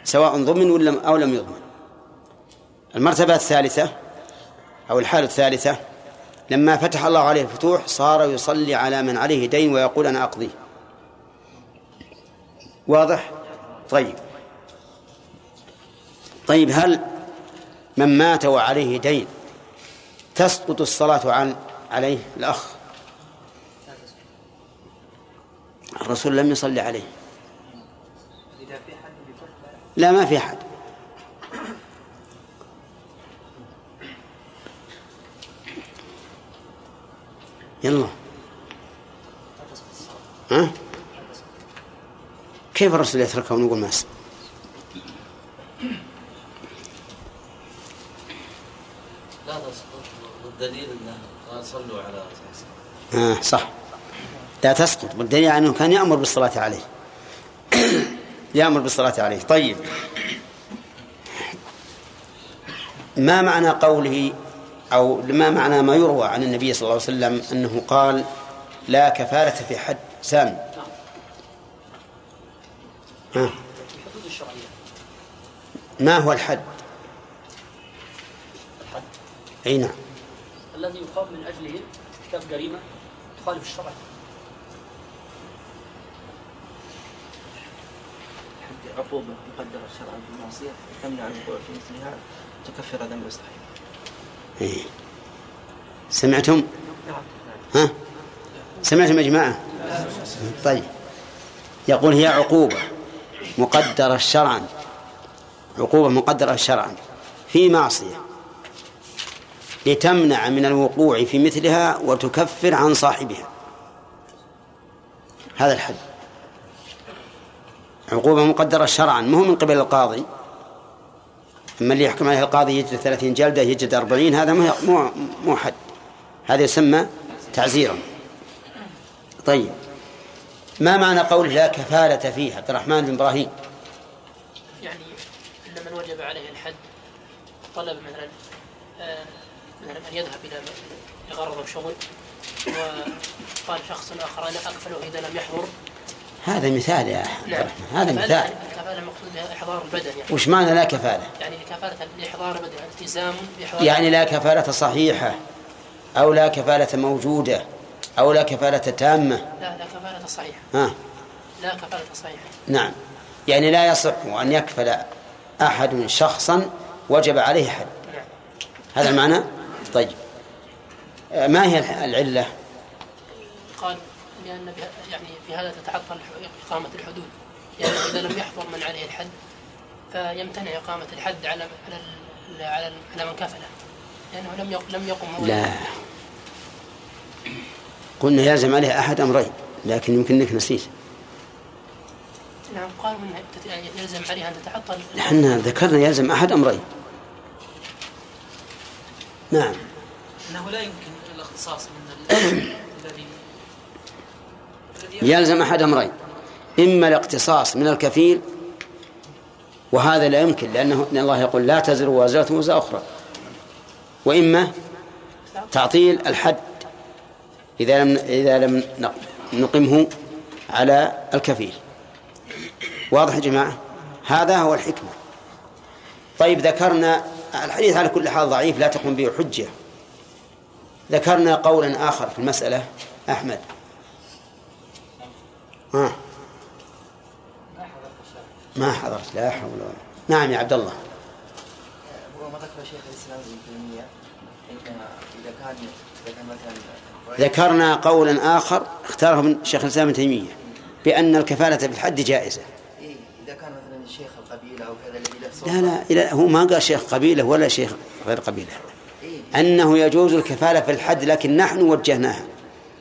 سواء ضمن أو لم يضمن. المرتبة الثالثة أو الحالة الثالثة لما فتح الله عليه الفتوح صار يصلي على من عليه دين ويقول أنا أقضيه. واضح؟ طيب. طيب هل من مات وعليه دين تسقط الصلاة عن عليه الأخ. الرسول لم يصلي عليه. لا ما في أحد. يلا. ها؟ كيف الرسول يتركه ونقول ما لا تسقط والدليل إنه قال صلوا على آه. صح. لا تسقط. والدليل أنه كان يأمر بالصلاة عليه. يأمر بالصلاة عليه. طيب. ما معنى قوله أو ما معنى ما يروى عن النبي صلى الله عليه وسلم أنه قال لا كفالة في حد؟ سامي ها. الحدود الشرعية ما هو الحد؟ الحد. أي نعم. الذي يقام من أجله ارتكاب جريمة تخالف الشرع. عقوبة مقدرة شرعا في المعصية تمنع عن الوقوع في مثلها تكفر ذنب يستحق. إيه. سمعتم؟ ها؟ سمعتم يا جماعة؟ طيب. يقول هي عقوبة مقدرة شرعا. عقوبة مقدرة شرعا. في معصية. لتمنع من الوقوع في مثلها وتكفر عن صاحبها. هذا الحد. عقوبة مقدرة شرعا مو من قبل القاضي. أما اللي يحكم عليه القاضي يجد ثلاثين جلدة يجد أربعين هذا مو مو حد. هذا يسمى تعزيرا. طيب. ما معنى قول لا كفالة فيه عبد الرحمن بن إبراهيم. يعني أن من وجب عليه الحد طلب مثلا مثلا أن يذهب إلى لغرض شغل وقال شخص آخر أنا أكفله إذا لم يحضر. هذا مثال يا نعم. هذا مثال. الكفالة المقصود إحضار البدن يعني. وش معنى لا كفالة؟ يعني كفالة لإحضار البدن التزام بإحضار يعني لا كفالة صحيحة أو لا كفالة موجودة أو لا كفالة تامة. لا لا كفالة صحيحة. ها. لا كفالة صحيحة. نعم. يعني لا يصح أن يكفل أحد شخصا وجب عليه حد. نعم. هذا المعنى؟ طيب. آه، ما هي العلة؟ قال لأن يعني في هذا تتعطل إقامة الحدود. يعني إذا لم يحضر من عليه الحد فيمتنع إقامة الحد على على على, على من كفله لأنه لم لم يقم هو. لا. قلنا يلزم عليه أحد أمرين لكن يمكن أنك نسيت. نعم قالوا تت- يعني يلزم عليها أن تتعطل. إحنا ذكرنا يلزم أحد أمرين. نعم. إنه لا يمكن الاختصاص من ال- الذي يلزم أحد أمرين. إما الاقتصاص من الكفيل وهذا لا يمكن لأنه إن الله يقول لا تزر وازرة وزر أخرى. وإما تعطيل الحد إذا لم إذا لم نق- نقمه على الكفيل. واضح يا جماعة؟ هذا هو الحكمة. طيب ذكرنا الحديث على كل حال ضعيف لا تقوم به حجة. ذكرنا قولا آخر في المسألة أحمد. ها. ما حضرت لا حول ولا نعم يا عبد الله. هو ما ذكر شيخ الإسلام ابن تيمية إذا كان إذا كان مثلا ذكرنا قولا آخر اختاره من شيخ الإسلام ابن تيمية بأن الكفالة في الحد جائزة. إيه إذا كان مثلا شيخ القبيلة أو كذا لا لا هو ما قال شيخ قبيلة ولا شيخ غير قبيلة. إيه أنه يجوز الكفالة في الحد لكن نحن وجهناها.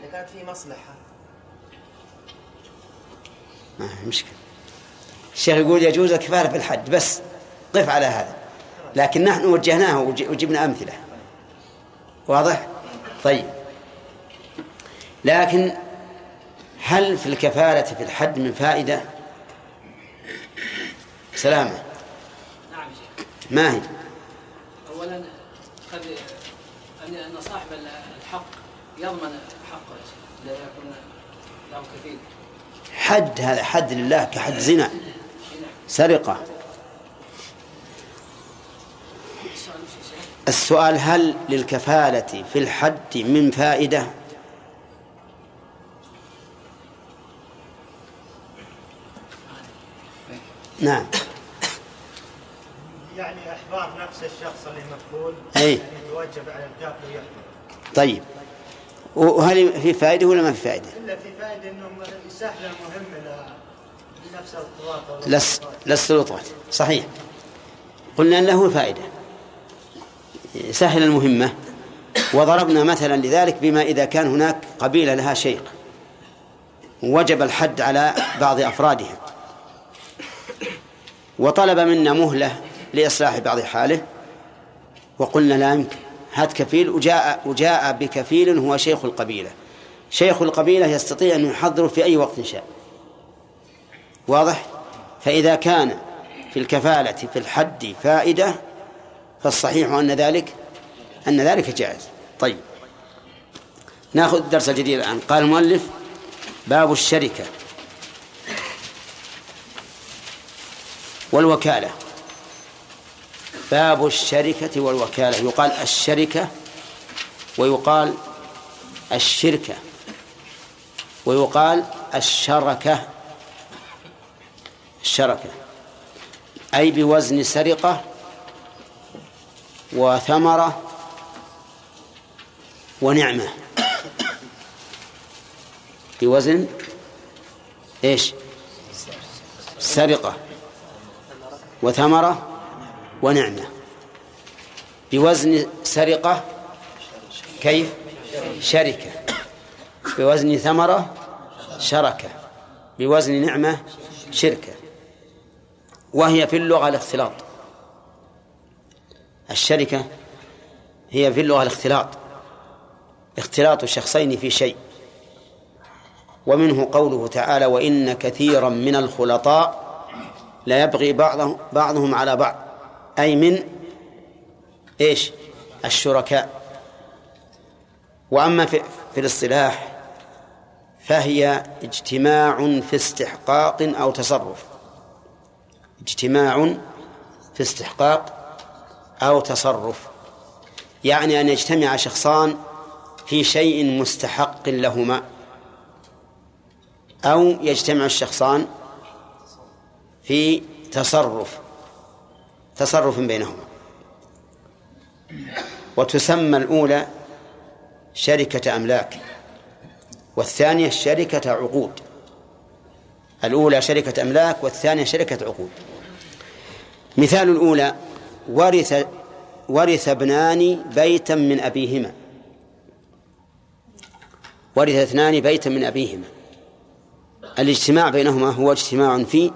اذا كانت في مصلحة. ما في مشكلة. الشيخ يقول يجوز الكفالة في الحد بس قف على هذا. لكن نحن وجهناها وج- وجبنا أمثلة. واضح؟ طيب. لكن هل في الكفالة في الحد من فائدة؟ سلامة. نعم يا شيخ. ما هي؟ اولا قد أن أن صاحب الحق يضمن حقه لا يكون حد هذا حد لله كحد زنا. سرقة. السؤال هل للكفالة في الحد من فائدة؟ نعم. نفس الشخص اللي مفقود أي. يعني يوجب على الكافر يحضر طيب. وهل في فائدة ولا ما في فائدة؟ إلا في فائدة إنه يسهل المهمه لنفس القوات لس للسلطات صحيح. قلنا أن له فائدة. سهل المهمة. وضربنا مثلا لذلك بما إذا كان هناك قبيلة لها شيخ. وجب الحد على بعض أفرادها وطلب منا مهلة لإصلاح بعض حاله. وقلنا لا يمكن. هات كفيل. وجاء وجاء بكفيل هو شيخ القبيلة. شيخ القبيلة يستطيع أن يحضره في أي وقت شاء. واضح؟ فإذا كان في الكفالة في الحد فائدة فالصحيح أن ذلك أن ذلك جائز. طيب. نأخذ الدرس الجديد الآن. قال المؤلف باب الشركة والوكالة. باب الشركة والوكالة. يقال الشركة ويقال الشركة ويقال الشركة. الشركة. أي بوزن سرقة وثمرة ونعمة. بوزن إيش؟ سرقة وثمرة ونعمة. بوزن سرقة كيف؟ شركة. بوزن ثمرة شركة. بوزن نعمة شركة. وهي في اللغة الاختلاط. الشركة هي في اللغة الاختلاط. اختلاط الشخصين في شيء. ومنه قوله تعالى وإن كثيرا من الخلطاء لا يبغي بعضهم, بعضهم على بعض. أي من إيش؟ الشركاء. وأما في, في الاصطلاح فهي اجتماع في استحقاق أو تصرف. اجتماع في استحقاق أو تصرف. يعني أن يجتمع شخصان في شيء مستحق لهما. أو يجتمع الشخصان في تصرف. تصرف بينهما. وتسمى الأولى شركة أملاك والثانية شركة عقود. الأولى شركة أملاك والثانية شركة عقود. مثال الأولى ورث ورث ابنان بيتا من أبيهما. ورث اثنان بيتا من أبيهما. الاجتماع بينهما هو اجتماع في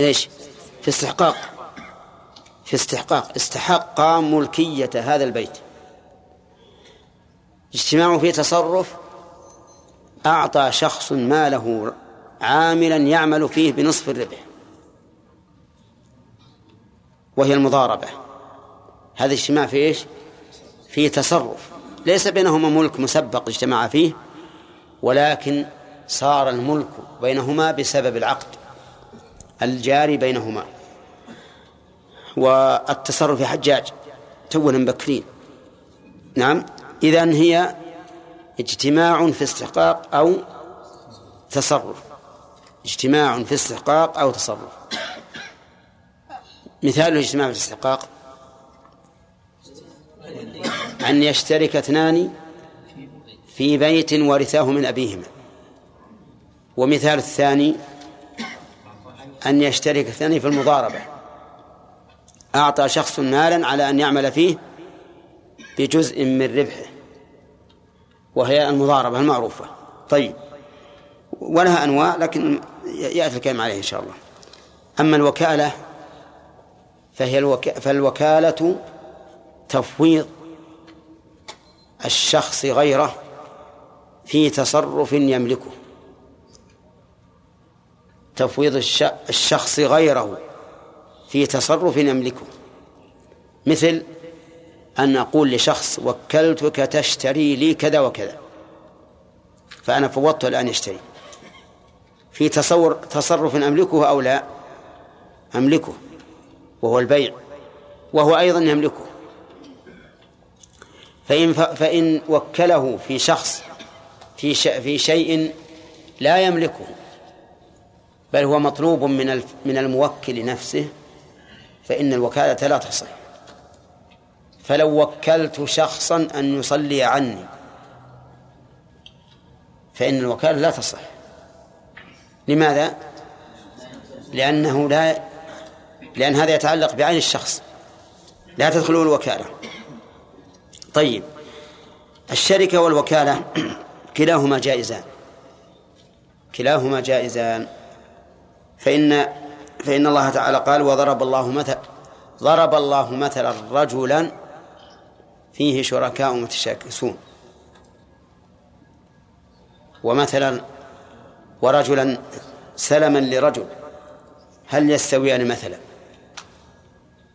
إيش؟ في استحقاق. في استحقاق استحق ملكية هذا البيت. اجتماع في تصرف أعطى شخص ماله عاملا يعمل فيه بنصف الربح. وهي المضاربة. هذا اجتماع في إيش؟ في تصرف. ليس بينهما ملك مسبق اجتمع فيه ولكن صار الملك بينهما بسبب العقد الجاري بينهما. والتصرف في حجاج تونا مبكرين نعم. إذا هي اجتماع في استحقاق أو تصرف. اجتماع في استحقاق أو تصرف. مثال الاجتماع في الاستحقاق أن يشترك اثنان في بيت ورثاه من أبيهما. ومثال الثاني أن يشترك اثنان في المضاربة. أعطى شخص مالا على أن يعمل فيه بجزء من ربحه وهي المضاربة المعروفة. طيب ولها أنواع لكن يأتي الكلام عليه إن شاء الله. أما الوكالة فهي الوك... فالوكالة تفويض الشخص غيره في تصرف يملكه. تفويض الشخص غيره في تصرف يملكه. مثل أن أقول لشخص وكلتك تشتري لي كذا وكذا فأنا فوضته الآن يشتري. في تصور تصرف أملكه أو لا؟ أملكه وهو البيع وهو أيضا يملكه. فإن فإن وكله في شخص في في شيء لا يملكه بل هو مطلوب من من الموكل نفسه فإن الوكالة لا تصح فلو وكلت شخصا أن يصلي عني فإن الوكالة لا تصح. لماذا؟ لأنه لا لأن هذا يتعلق بعين الشخص. لا تدخله الوكالة. طيب الشركة والوكالة كلاهما جائزان. كلاهما جائزان. فإن فإن الله تعالى قال وضرب الله مثل ضرب الله مثلا رجلا فيه شركاء متشاكسون. ومثلا ورجلا سلما لرجل هل يستويان مثلا؟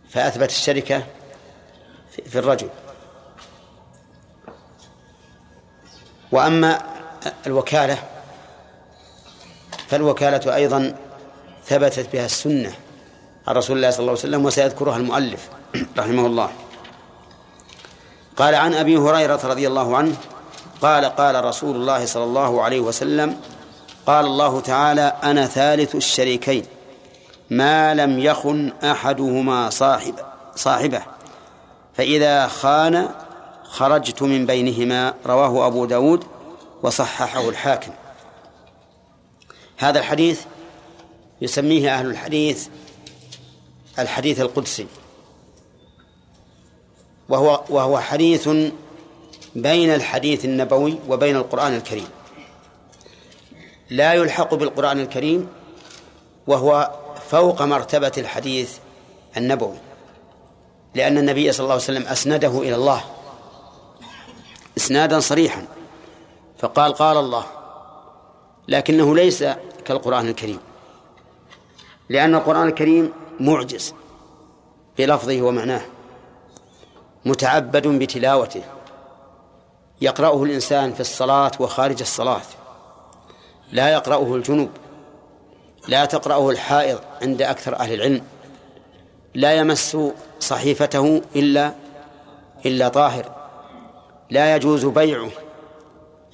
فأثبت الشركة في الرجل. وأما الوكالة فالوكالة أيضا ثبتت بها السنة عن رسول الله صلى الله عليه وسلم وسيذكرها المؤلف رحمه الله. قال عن أبي هريرة رضي الله عنه قال قال رسول الله صلى الله عليه وسلم قال الله تعالى أنا ثالث الشريكين ما لم يخن أحدهما صاحب صاحبه. فإذا خان خرجت من بينهما رواه أبو داود وصححه الحاكم. هذا الحديث يسميه أهل الحديث الحديث القدسي. وهو وهو حديث بين الحديث النبوي وبين القرآن الكريم. لا يلحق بالقرآن الكريم وهو فوق مرتبة الحديث النبوي لأن النبي صلى الله عليه وسلم أسنده إلى الله إسنادا صريحا فقال قال الله لكنه ليس كالقرآن الكريم. لأن القرآن الكريم معجز بلفظه ومعناه متعبد بتلاوته. يقرأه الإنسان في الصلاة وخارج الصلاة. لا يقرأه الجنوب لا تقرأه الحائض عند أكثر أهل العلم. لا يمس صحيفته إلا إلا طاهر. لا يجوز بيعه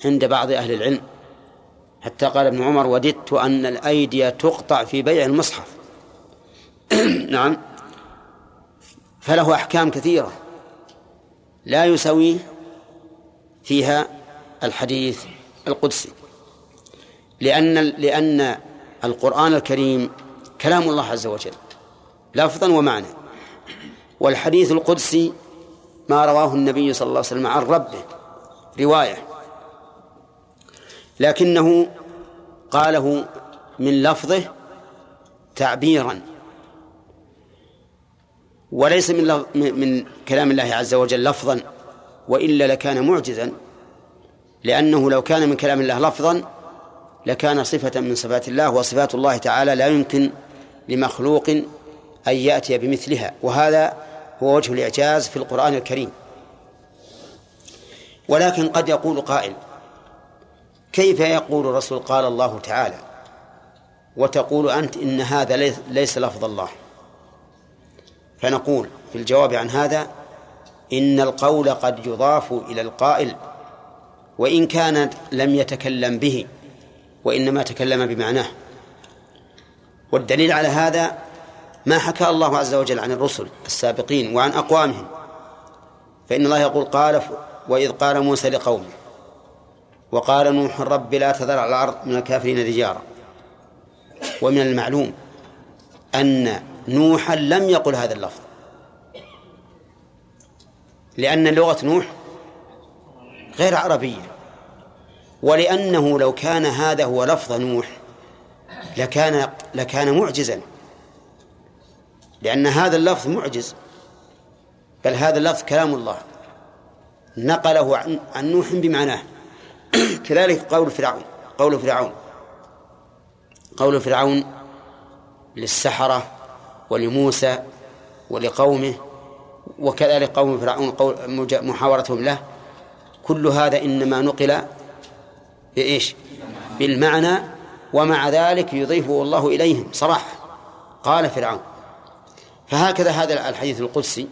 عند بعض أهل العلم. حتى قال ابن عمر وددت أن الأيدي تقطع في بيع المصحف. نعم. فله أحكام كثيرة لا يسوي فيها الحديث القدسي. لأن لأن القرآن الكريم كلام الله عز وجل لفظا ومعنى. والحديث القدسي ما رواه النبي صلى الله عليه وسلم عن ربه رواية. لكنه قاله من لفظه تعبيرا. وليس من من كلام الله عز وجل لفظا وإلا لكان معجزا لأنه لو كان من كلام الله لفظا لكان صفة من صفات الله وصفات الله تعالى لا يمكن لمخلوق أن يأتي بمثلها. وهذا هو وجه الإعجاز في القرآن الكريم. ولكن قد يقول قائل كيف يقول الرسول قال الله تعالى وتقول أنت إن هذا ليس لفظ الله؟ فنقول في الجواب عن هذا إن القول قد يضاف إلى القائل وإن كان لم يتكلم به وإنما تكلم بمعناه. والدليل على هذا ما حكى الله عز وجل عن الرسل السابقين وعن أقوامهم. فإن الله يقول قال وإذ قال موسى لقومه وقال نوح رب لا تذر على الأرض من الكافرين دجارا ومن المعلوم أن نوحا لم يقل هذا اللفظ. لأن لغة نوح غير عربية. ولأنه لو كان هذا هو لفظ نوح لكان لكان معجزا. لأن هذا اللفظ معجز. بل هذا اللفظ كلام الله. نقله عن نوح بمعناه. كذلك قول فرعون قول فرعون. قول فرعون للسحرة ولموسى ولقومه وكذلك قوم فرعون قول محاورتهم له. كل هذا إنما نقل بإيش؟ بالمعنى ومع ذلك يضيفه الله إليهم صراحة. قال فرعون. فهكذا هذا الحديث القدسي.